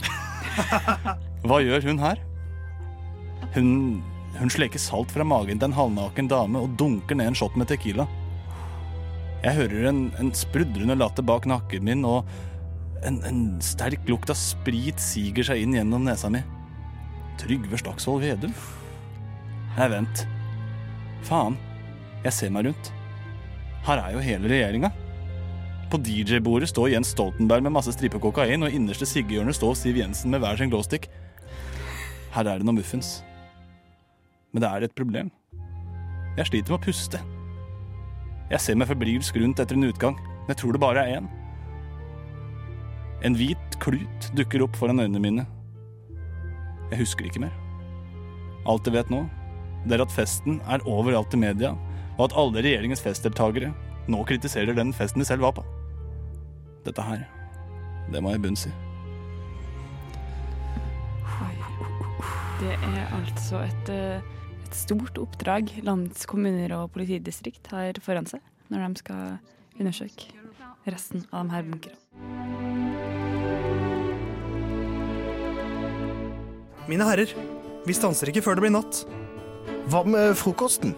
Hva gjør hun her? Hun, hun sleker salt fra magen til en halvnaken dame og dunker ned en shot med tequila. Jeg hører en, en sprudrende latter bak nakken min, og en, en sterk lukt av sprit siger seg inn gjennom nesa mi. Trygve Slagsvold Vedum? Nei, vent. Faen. Jeg ser meg rundt. Her er jo hele regjeringa. På DJ-bordet står Jens Stoltenberg med masse striper kokain, og innerste siggehjørnet står Siv Jensen med hver sin glowstick. Her er det noe muffens. Men det er et problem. Jeg sliter med å puste. Jeg ser meg febrilsk rundt etter en utgang, men jeg tror det bare er én. En hvit klut dukker opp foran øynene mine. Jeg husker ikke mer. Alt jeg vet nå, det er at festen er overalt i media, og at alle regjeringens festdeltakere nå kritiserer den festen de selv var på. Dette her, det må jeg bunns i. Det er altså et, eh, et stort oppdrag landets kommuner og politidistrikt har foran seg når de skal undersøke resten av de her bunkerne. Mine herrer, vi stanser ikke før det blir natt. Hva med frokosten?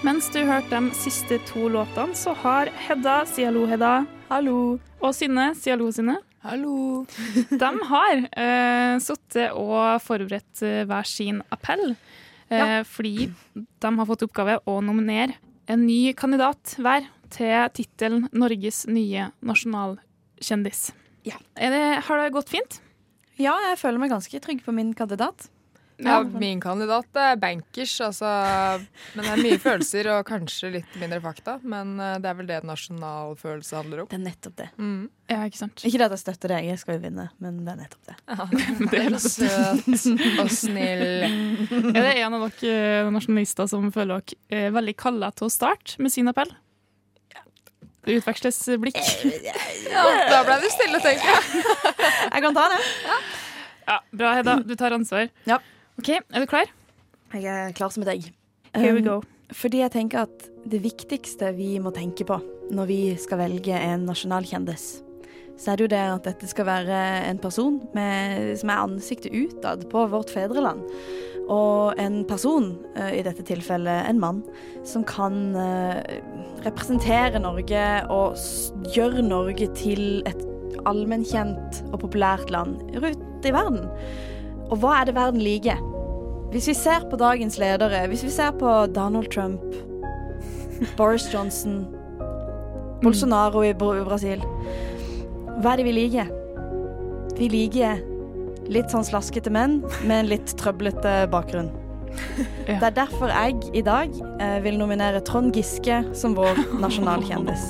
Mens du hørte de siste to låtene, så har Hedda, si hallo, Hedda. Hallo. Og Synne, si hallo, Synne. Hallo. De har uh, sittet og forberedt eh, hver sin appell, eh, fordi de har fått oppgave å nominere en ny kandidat hver til tittelen 'Norges nye nasjonalkjendis'. Er det, har det gått fint? Ja, jeg føler meg ganske trygg på min kandidat. Ja, min kandidat er bankers, altså. Men det er mye følelser og kanskje litt mindre fakta. Men eh, det er vel det nasjonal følelse handler om. Det er nettopp det. Ja, ikke sant? Ikke det at jeg støtter deg, jeg skal jo vinne, men det er nettopp det. det er søt og snill. Er det en av dere eh, nasjonalister som føler dere eh, veldig kalla til å starte med sin appell? Det utveksles blikk. Ja, da ble det stille, tenker jeg. Jeg kan ta det. Ja, Bra, Hedda. Du tar ansvar. Ja. OK, er du klar? Jeg er klar som et egg. Here we Um, go. Fordi jeg tenker at det viktigste vi må tenke på når vi skal velge en nasjonal kjendis, så er det jo det at dette skal være en person med, som er ansiktet utad på vårt fedreland. Og en person, eh, i dette tilfellet en mann, som kan eh, representere Norge og gjøre Norge til et allmennkjent og populært land rundt i verden. Og hva er det verden liker? Hvis vi ser på dagens ledere, hvis vi ser på Donald Trump, Boris Johnson, Bolsonaro i Brasil Hva er det vi liker? Vi liker litt sånn slaskete menn med en litt trøblete bakgrunn. Det er derfor jeg i dag eh, vil nominere Trond Giske som vår nasjonalkjendis.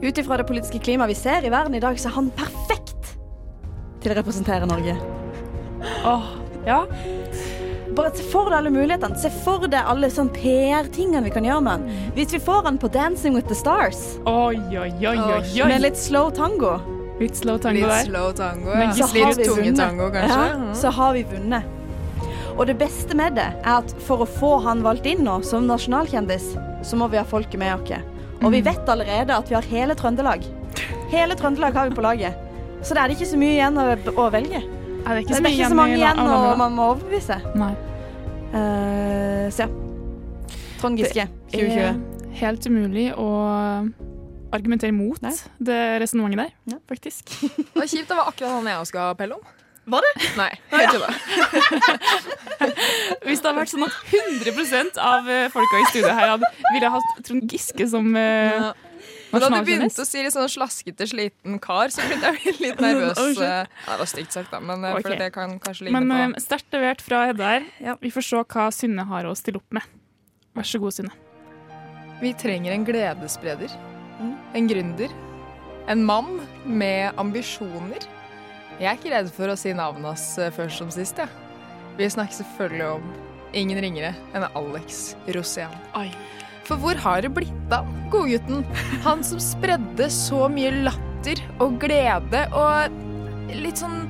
Ut ifra det politiske klimaet vi ser i verden i dag, så er han perfekt til å representere Norge. Åh, ja. Bare se for deg alle mulighetene. Se for deg alle sånn PR-tingene vi kan gjøre med han. Hvis vi får han på Dancing with the Stars Oi, oi, oi, oi, oi. med litt slow tango, Litt slow tango Litt der. slow tango, ja. Litt Litt tunge tango, kanskje. Ja, så har vi vunnet. Og det beste med det er at for å få han valgt inn nå som nasjonalkjendis, så må vi ha folket med oss. Og Mm. vi vet allerede at vi har hele Trøndelag. Hele Trøndelag har vi på laget. Så det er ikke så mye igjen å velge. Er det ikke det så er ikke så mange igjen, og man må overbevise. Nei. Uh, så ja. Trond Giske, Det er 2020. helt umulig å argumentere mot det resonnementet der, faktisk. Det var kjipt. Det var akkurat han jeg også skal appelle om. Var det? Nei. Jeg det. Hvis det hadde vært sånn at 100% av eh, folka i studioet her hadde, ville hatt Trond Giske som eh, Men da du begynte å si litt sånn slaskete, sliten kar, så begynte jeg å bli litt nervøs. Oh. Eh, ja, det var stygt sagt, da, men okay. For det kan kanskje ligne Men på Men sterkt levert fra Hedda her. Vi får se hva Synne har å stille opp med. Vær så god, Synne. Vi trenger en gledesspreder. En gründer. En mann med ambisjoner. Jeg er ikke redd for å si navnet hans eh, først som sist, jeg. Vi snakker selvfølgelig om ingen ringere enn Alex Rosén. For hvor har det blitt av godgutten? Han som spredde så mye latter og glede og litt sånn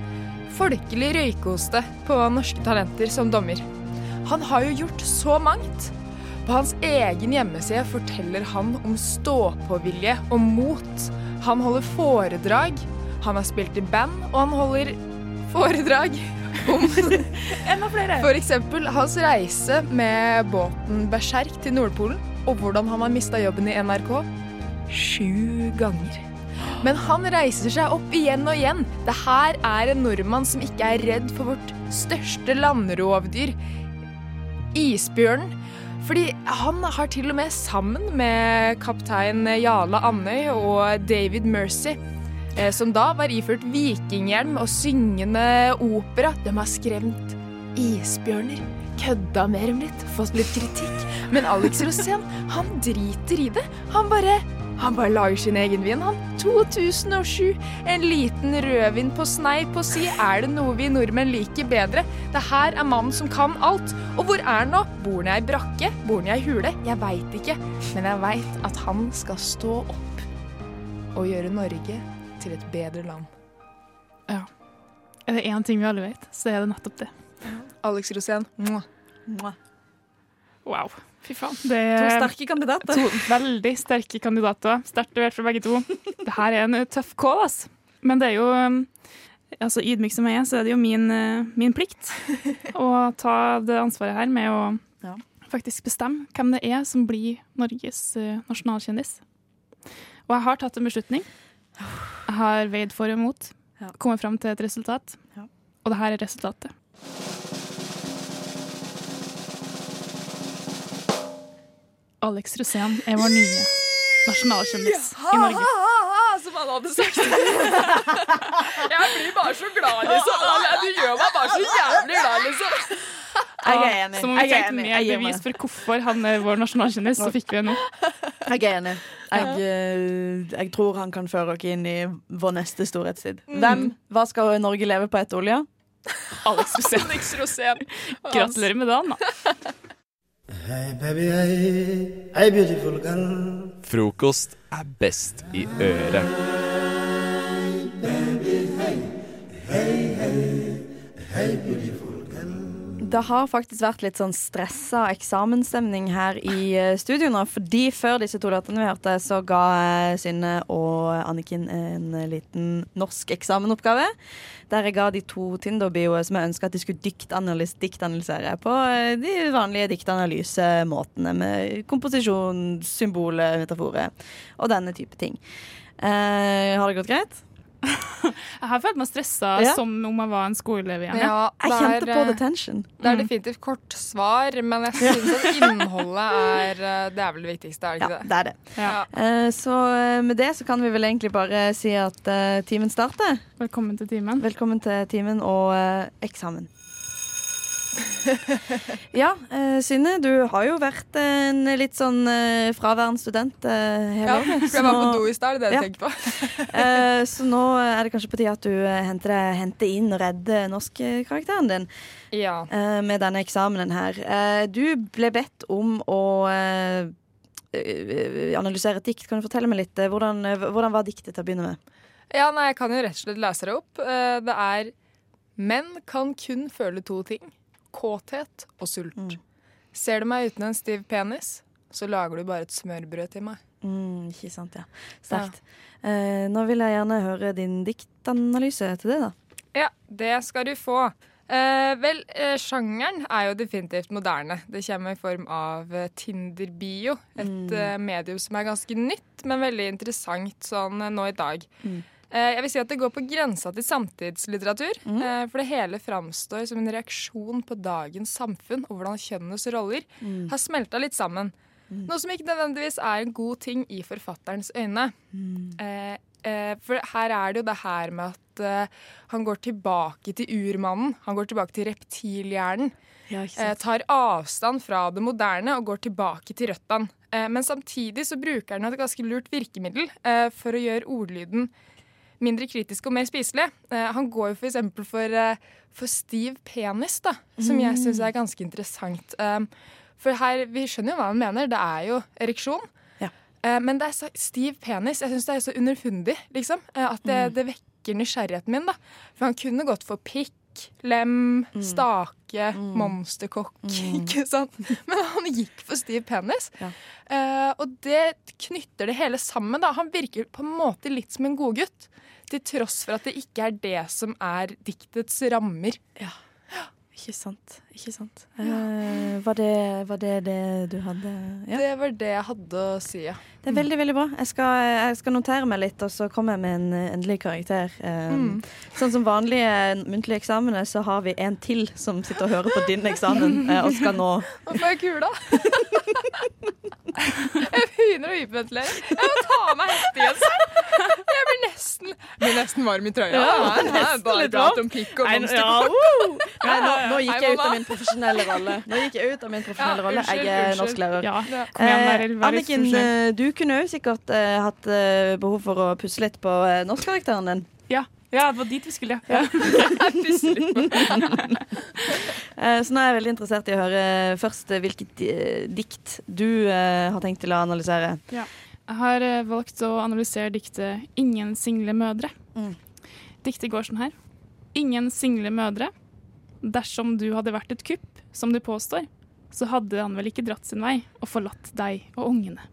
folkelig røykoste på Norske Talenter som dommer. Han har jo gjort så mangt. På hans egen hjemmeside forteller han om stå-på-vilje og mot. Han holder foredrag, han har spilt i band, og han holder foredrag om Enda flere. For eksempel hans reise med båten Berserk til Nordpolen, og hvordan han har mista jobben i NRK sju ganger. Men han reiser seg opp igjen og igjen. Det her er en nordmann som ikke er redd for vårt største landrovdyr, isbjørnen. Fordi han har til og med sammen med kaptein Jarle Andøy og David Mercy, eh, som da var iført vikinghjelm og syngende opera, de har skremt isbjørner. Kødda med dem litt, fått litt kritikk. Men Alex Rosén, han driter i det. Han bare han bare lager sin egen vin, han. 2007. En liten rødvin på sneip og si er det noe vi nordmenn liker bedre. Det her er mannen som kan alt. Og hvor er han nå? Bor han i ei brakke? Bor han i ei hule? Jeg veit ikke. Men jeg veit at han skal stå opp og gjøre Norge til et bedre land. Ja. Er det én ting vi alle vet, så er det nettopp det. Alex Rosén. Wow. Fy faen. Det To sterke kandidater. To veldig sterke kandidater. Sterkt levert fra begge to. Det her er en eh, tøff call, ass. Men det er jo um, altså Ydmyk som jeg er, så er det jo min, eh, min plikt å ta det ansvaret her med å Ja. faktisk bestemme hvem det er som blir Norges eh, nasjonalkjendis. Og jeg har tatt en beslutning. Jeg har veid for og imot. Kommet fram til et resultat. Og det her er resultatet. Alex Rosén er vår nye nasjonalkjendis i Norge. Som han hadde sagt. Jeg blir bare så glad, liksom. Du gjør meg bare så jævlig glad, liksom. Jeg er enig. Som om vi trengte mer bevis for hvorfor han er vår nasjonalkjendis, så fikk vi det nå. Jeg er enig. Jeg, eh, jeg tror han kan føre oss inn i vår neste storhetstid. Mm. Hvem? Hva skal Norge leve på etter olja? Alex Rosén. Alex Rosén. Gratulerer med dagen, da. Hey baby, hey, hey beautiful girl. Frokost er best i øret. Hey beautiful girl. Det har faktisk vært litt sånn stressa eksamensstemning her i eh, studio nå. Fordi før disse to låtene vi hørte, så ga eh, Synne og Anniken en eh, liten norsk eksamenoppgave. Der jeg ga de to Tinder-bioer som jeg ønska at de skulle diktanalys diktanalysere på de vanlige diktanalysemåtene med komposisjon, symboler, metaforer og denne type ting. Eh, har det gått greit? Jeg har følt meg stressa Ja. som om jeg var en skoleelev igjen. Ja, Jeg der, kjente på det the tension. Det er definitivt kort svar, men jeg syns at innholdet er eh, Det er vel det viktigste, er det ikke det? Det er det. Ja. Uh, så eh, med det så kan vi vel egentlig bare si at uh, timen starter. Velkommen til timen. Velkommen til timen og uh, eksamen. ja, eh, Synne, du har jo vært en litt sånn uh, fraværende student eh, hele Ja, året. for jeg var på do i stad, det er det jeg tenker på. Eh, så nå er det kanskje på tide at du eh, henter, henter inn og redder norskkarakteren din Ja. eh, med denne eksamenen her. Eh, du ble bedt om å eh, eh, analysere et dikt. Kan du fortelle meg litt? eh, hvordan, eh, hvordan var diktet til å begynne med? Ja, nei, jeg kan jo rett og slett lese det opp. Eh, Det er Menn kan kun føle to ting. Kåthet og sult. Ser du meg uten en stiv penis, så lager du bare et smørbrød til meg. Mm, ikke sant, ja. Sterkt. Eh, nå vil jeg gjerne høre din diktanalyse til det, da. Ja, det skal du få. Eh, vel, eh, sjangeren er jo definitivt moderne. Det kommer i form av eh, Tinder-bio. Et Mm. eh, medium som er ganske nytt, men veldig interessant sånn eh, nå i dag. Mm. Eh, jeg vil si at det går på grensa til samtidslitteratur. Mm. Eh, for det hele framstår som en reaksjon på dagens samfunn og hvordan kjønnenes roller Mm. har smelta litt sammen. Noe som ikke nødvendigvis er en god ting i forfatterens øyne. Eh, eh, for her er det jo det her med at eh, han går tilbake til urmannen. Han går tilbake til reptilhjernen. Ja, tar avstand fra det moderne og går tilbake til røttene. Men samtidig så bruker han et ganske lurt virkemiddel for å gjøre ordlyden mindre kritisk og mer spiselig. Eh, han går jo for eksempel for, eh, for stiv penis, da, som jeg syns er ganske interessant. Eh, for her, vi skjønner jo hva han mener, det er jo ereksjon. Eh, men det er så stiv penis. Jeg syns det er så underfundig, liksom. at det, det vekker nysgjerrigheten min, da. For han kunne gått for pikk, lem, stake, monsterkokk, ikke sant. Men han gikk for stiv penis. Eh, og det knytter det hele sammen, da. Han virker på en måte litt som en godgutt. Til tross for at det ikke er det som er diktets rammer. Ja. Ikke sant. Ikke sant. Eh, var, det, var det det du hadde ja. Det var det jeg hadde å si, ja. Det er veldig veldig bra. Jeg skal, jeg skal notere meg litt, og så kommer jeg med en eh, endelig karakter. Um, Mm. Sånn som vanlige muntlige eksamener, så har vi en til som sitter og hører på din eksamen og skal nå Hva får jeg kula. jeg begynner å hyperventilere. Jeg må ta av meg hettegenseren. Jeg blir nesten, blir nesten varm i trøya. Ja, nei, bare prat om pikk og monster. ja, uh. Nei, nå, nå gikk jeg ut av min profesjonelle rolle. Nå gikk jeg ut av min profesjonelle Ja, rolle. Jeg er norsklærer. Ja, Eh, Anniken, eh, du kunne jo sikkert eh, hatt eh, behov for å pusse litt på eh, norskkarakteren din. Ja. Ja, det var dit vi skulle. Ja. Eh, Så nå er jeg veldig interessert i å høre først eh, hvilket eh, dikt du har tenkt til å analysere. Ja. Jeg har valgt å analysere diktet 'Ingen single mødre'. Diktet går sånn her. Ingen single mødre. Dersom du hadde vært et kupp, som du påstår, så hadde han vel ikke dratt sin vei og forlatt deg og ungene.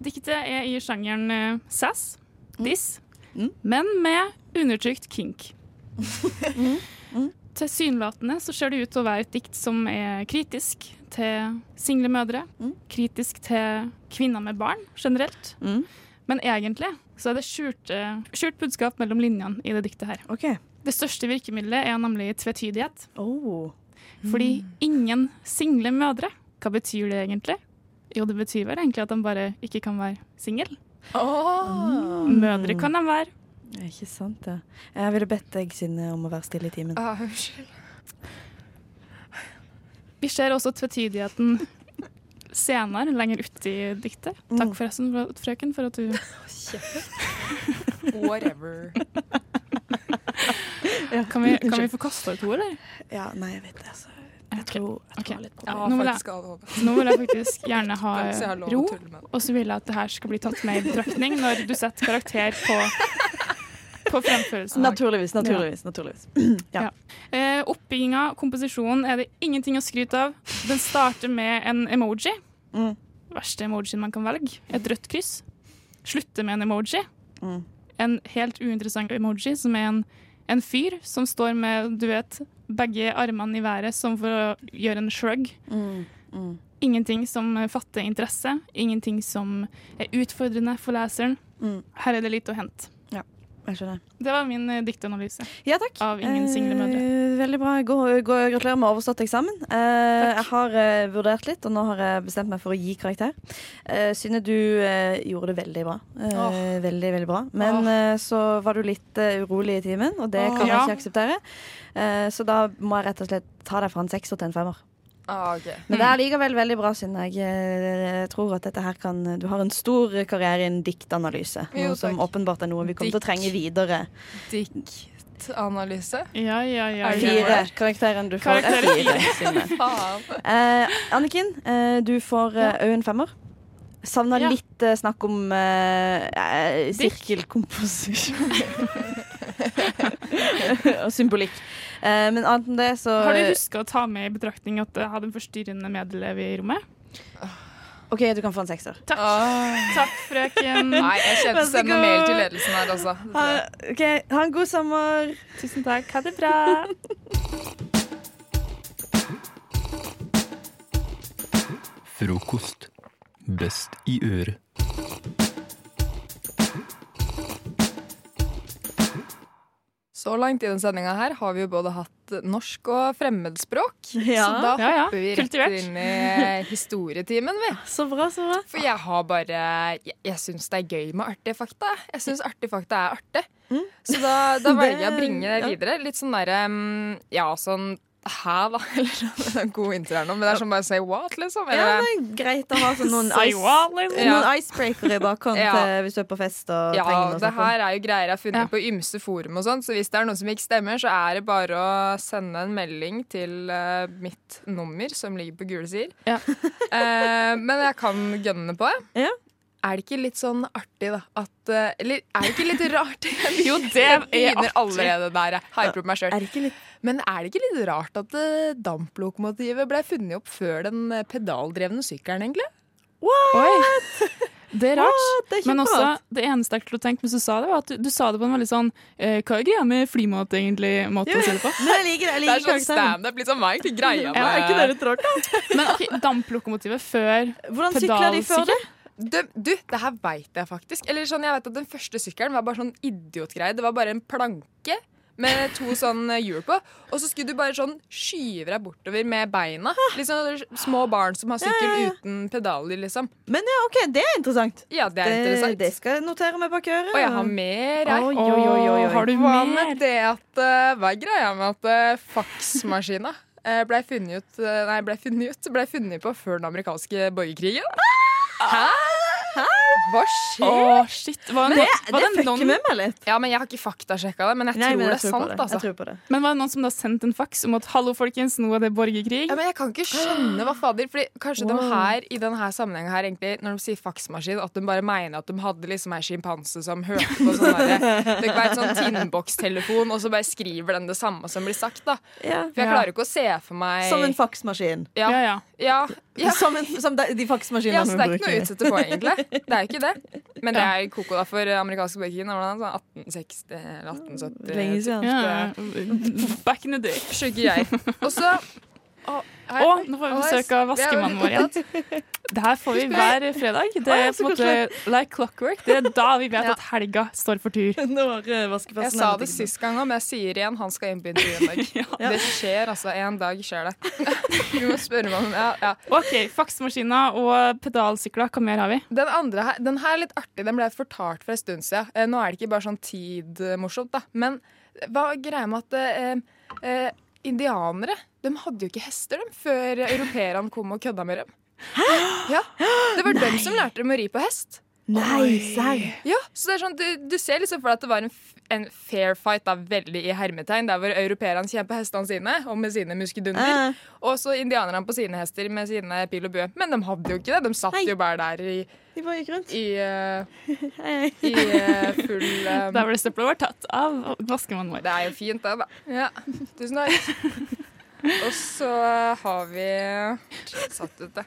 Diktet er i sjangeren sass, diss, men med undertrykt kink. Tilsynelatende så ser det ut til å være et dikt som er kritisk til single mødre, kritisk til kvinner med barn generelt. Men egentlig så er det skjult, eh, skjult budskap mellom linjene i det diktet her. Det største virkemidlet er nemlig tvetydighet. Fordi ingen single mødre, hva betyr det egentlig? Jo, det betyr vel egentlig at de bare ikke kan være singel. Mødre kan de være. Ikke sant, ja. Jeg ville bedt deg, Synne, om å være stille i timen. Ah, unnskyld. Vi ser også tvetydigheten senere, lenger uti i diktet. Takk forresten, frøken, for at du Whatever. Kan vi, kan vi få kasta ut ord, eller? Ja, nei, jeg vet det. Altså. Jeg tror, jeg tror har litt Ja, nå, vil jeg, nå vil jeg faktisk gjerne ha ro, og så vil jeg at det her skal bli tatt med i betraktning når du setter karakter på, på fremførelsen. Naturligvis, naturligvis. naturligvis. Ja. Eh, oppbygginga, komposisjonen, er det ingenting å skryte av. Den starter med en emoji. Mm. Verste emojien man kan velge. Et rødt kryss. Slutter med en emoji. Mm. En helt uinteressant emoji som er en, en fyr som står med, du vet, begge armene i været som for å gjøre en shrug. Mm. Mm. Ingenting som fatter interesse. Ingenting som er utfordrende for leseren. Mm. Her er det litt å hente. Ja, jeg skjønner. Det var min eh, diktanalyse. Ja, takk. Av ingen single mødre. Veldig bra. Gratulerer med overstått eksamen. Eh, jeg har eh, vurdert litt, og nå har jeg bestemt meg for å gi karakter. Eh, Synne, du eh, gjorde det veldig bra. Eh, Åh. Veldig, veldig bra. Men eh, så var du litt eh, urolig i timen, og det kan jeg Ja. ikke akseptere. Eh, så da må jeg rett og slett ta deg fra en sekser til en femmer. Ah, okay. Men det er likevel veldig bra, Synne. Jeg tror at dette her kan Du har en stor karriere innen diktanalyse. Jo, som åpenbart er noe vi kommer til å trenge videre. Diktanalyse? Ja, ja, ja. Fire. Karakteren du får, er fire. Eh, Anniken, eh, du får òg en femmer. Savna Ja. litt eh, snakk om eh, eh, sirkelkomposisjon. Og symbolikk. Eh, men annet enn det, så Har du huska å ta med i betraktning at jeg hadde en forstyrrende medelev i rommet? OK, du kan få en sekser. Takk. Takk, frøken. Nei, jeg kjente send noe mail til ledelsen her, altså. Ha, ok, ha en god sommer. Tusen takk. Ha det bra. Frokost. Best i øret. Så langt i den sendinga her har vi jo både hatt norsk og fremmedspråk. Ja. Så da Ja, ja. hopper vi rett Kultivert. inn i historietimen, vi. Så bra, så bra. For jeg har bare Jeg, jeg syns det er gøy med artige fakta. Jeg syns artige fakta er artig. Så da, da velger jeg å bringe det videre. Litt sånn derre mm, Ja, sånn Hæ, da? Eller det en god intro her nå, men det er sånn bare say what, liksom. Ja, det er greit å ha sånn noen, ice, what, liksom. noen Ja. icebreaker i bakhånd Ja. hvis du er på fest og Ja, trenger noe det her er jo greier jeg har funnet på ymse forum og sånn, så hvis det er noe som ikke stemmer, så er det bare å sende en melding til uh, mitt nummer som ligger på gule sider. uh, men jeg kan gønne på, jeg. Er det ikke litt sånn artig, da? At, eh, eller er det ikke litt rart? Jo, det er begynner allerede der. Jeg hyper opp meg sjøl. Men er det ikke litt rart at eh, damplokomotivet ble funnet opp før den eh, pedaldrevne sykkelen, egentlig? Oi. Det er rart. What? Det er men også, det eneste jeg klarte å tenke mens du sa det, var at du, du sa det på en veldig sånn eh, Hva er greia med flymat, egentlig? Måte å si det på. Jeg liker det. Jeg Det er sånn standup. Liksom, hva er egentlig greia Ja, med er ikke det litt rart, Men okay, damplokomotivet før Hvordan sykla de før pedalsykkel? Det? Du, det her veit jeg faktisk. Eller sånn, jeg vet at Den første sykkelen var bare sånn idiotgreie. Det var bare en planke med to sånn hjul på. Og så skulle du bare sånn skyve deg bortover med beina. Liksom Små barn som har sykkel Ja, ja, ja. uten pedaler, liksom. Men ja, OK, det er interessant. Ja, det er interessant. Det skal jeg notere meg bak øret. Og jeg har mer her. Oi, oi, oi, oi. Har du Hva med det at uh, Hva er greia med at uh, faksmaskina uh, ble funnet ut eh, Nei, ble funnet ut Ble funnet på før den amerikanske borgerkrigen? Hæ? Hæ? Hva skjer? Å, shit. Var det, Men var det noen, med meg litt. Ja, men Jeg har ikke faktasjekka det, men jeg Nei, tror men det er sant. det. Altså. Jeg tror på det. Men var det noen som da sendte en faks om at hallo, folkens, nå er det borgerkrig? Ja, men Jeg kan ikke skjønne hva fader Fordi Kanskje de her i denne sammenhengen her egentlig Når de sier faksmaskin, at de bare mener at de hadde liksom ei sjimpanse som hørte på sånn derre Det kan være en sånn tinnbokstelefon, og så bare skriver den det samme som blir sagt. da Ja. For jeg klarer ikke å se for meg Som en faksmaskin. Ja. Ja, ja. Ja, ja. Som, en, som de, de faksmaskinene Ja, så det er ikke noe å utsette på, egentlig. Det er jo ikke det. Men det er koko da for amerikansk borgerkrig. Når det var sånn 1860 eller 1870. Lenge siden. Ja. Back in the day. Skjønner jeg. Og så Å, her- nå får vi besøk av vaskemannen vår igjen. Det her får vi hver fredag. Det er på en måte like clockwork. Det er da vi vet at helga står for tur. Jeg sa det sist gang òg, men jeg sier igjen. Han skal inn på intervju en dag. Det skjer altså. En dag skjer det. Vi må spørre meg om ja, ja. OK, faksmaskiner og pedalsykler. Hva mer har vi? Den andre her, den her er litt artig. Den ble fortalt for en stund siden. Eh, Nå er det ikke bare sånn tid-morsomt, da. Men hva er greia med at eh, eh, indianere de hadde jo ikke hester dem, før europeerne kom og kødda med dem? Ja, Det var dem som lærte dem å ri på hest. Nei, serr? Ja, så det er sånn, du, du ser liksom for deg at det var en, en fair fight, da, veldig i hermetegn, der hvor europeerne kjemper hestene sine, og med sine muskedunder, Uh. og så indianerne på sine hester med sine pil og bue. Men de hadde jo ikke det, de satt jo bare der i De bare gikk rundt. I, eh, i uh, full um, Der ble søpla vår tatt av vaskemannen vår. Det er jo fint, det, da. Ja, tusen takk. Og så har vi Satt ut det.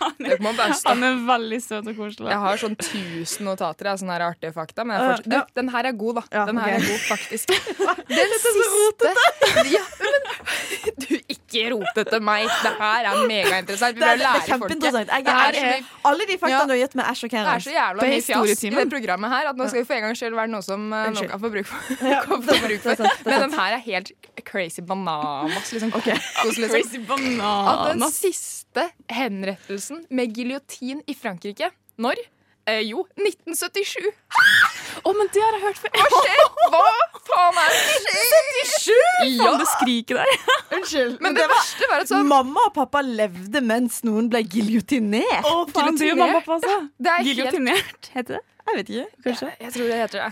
Han er. Han er veldig søt og koselig. Jeg har sånn 1000 notater av sånne her artige fakta. Men jeg fortsatt, du, den her er god, da. Den her er god, faktisk. Den siste ja, men, Du, ikke rotete meg. Det her er megainteressant. Vi bør lære folket. Det alle de faktaene Ja. du har gitt meg, er Det er så jævla mye fjas i det programmet her at nå skal vi for en gangs skyld være noe som eh, noen kan få bruk for. Ja, for. det Men den her er helt crazy bananas. Liksom. Kos, liksom. Crazy bananas. At den siste henrettelsen med giljotin i Frankrike Når? Eh, jo, 1977. Å, men det har jeg hørt før. Hva skjer? Hva faen er det? 77? Faen, det skriket der. Unnskyld. Men det verste var at sånn Mamma og pappa levde mens noen ble giljotinert. Å, faen, det er mamma og pappa, altså. Det er helt- Giljotinert, heter det? Jeg vet ikke. Kanskje? Jeg tror det heter det.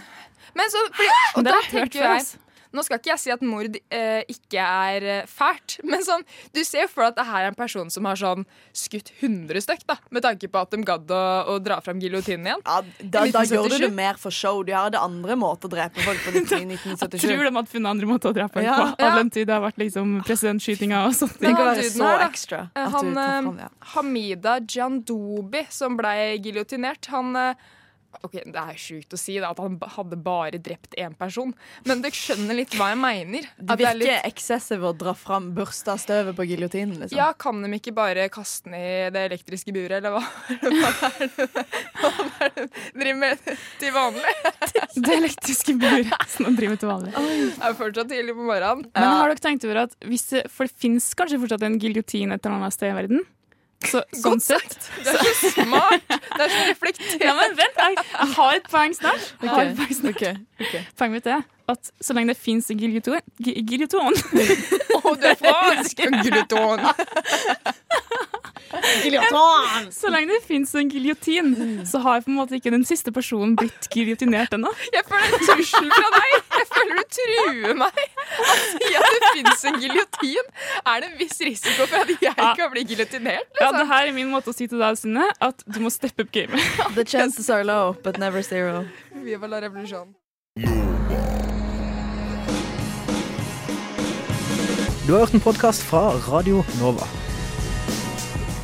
Men så, fordi, og det da tenker jeg. Nå skal ikke jeg si at mord eh, ikke er eh, fælt, men sånn, du ser jo for deg at det her er en person som har sånn skutt 100 stykk, da, med tanke på at de gadd å, å dra fram giljotinen igjen. Ja, da, da gjør du det mer for show. De hadde andre måter å drepe folk på i 1977. Tror de hadde funnet andre måter å drepe folk Ja. på. All den tid det har vært liksom presidentskytinger og sånt. Det kan være så her, ekstra eh, Han tar eh, fram, ja. Hamida Jandobi, som ble giljotinert, han, eh, Ok, Det er sjukt å si da, at han hadde bare drept én person, men dere skjønner litt hva jeg mener. Det At det er virker litt- eksessiv å dra fram børsta støvet på giljotinen. Liksom. Ja, Kan de ikke bare kaste den i det elektriske buret, eller hva, hva er det de driver med til vanlig? Det elektriske buret som de driver til vanlig. Det er fortsatt tidlig på morgenen. Men har dere tenkt over at hvis det, For det fins kanskje fortsatt en giljotin et eller annet sted i verden? Så, sånn sett Det er så smart! Det er så reflektert. Ja, men vent, jeg, jeg har et poeng snart. Okay. et poeng snart. Poenget mitt er at så lenge det fins en Giljoton Å, du er fransk! Giljoton. Giljoton. Så lenge det fins en giljotin, så har på en måte ikke den siste personen blitt giljotinert ennå. Jeg føler en trussel fra deg! Jeg føler du truer meg. At si at det fins en giljotin, er det en viss risiko for at jeg kan bli giljotinert. Ja, Liksom. det her er min måte å si til deg, Synne, at du må steppe up gamet. The chances are low, but never zero. Viva la revolusjon. Du har hørt en podkast fra Radio Nova.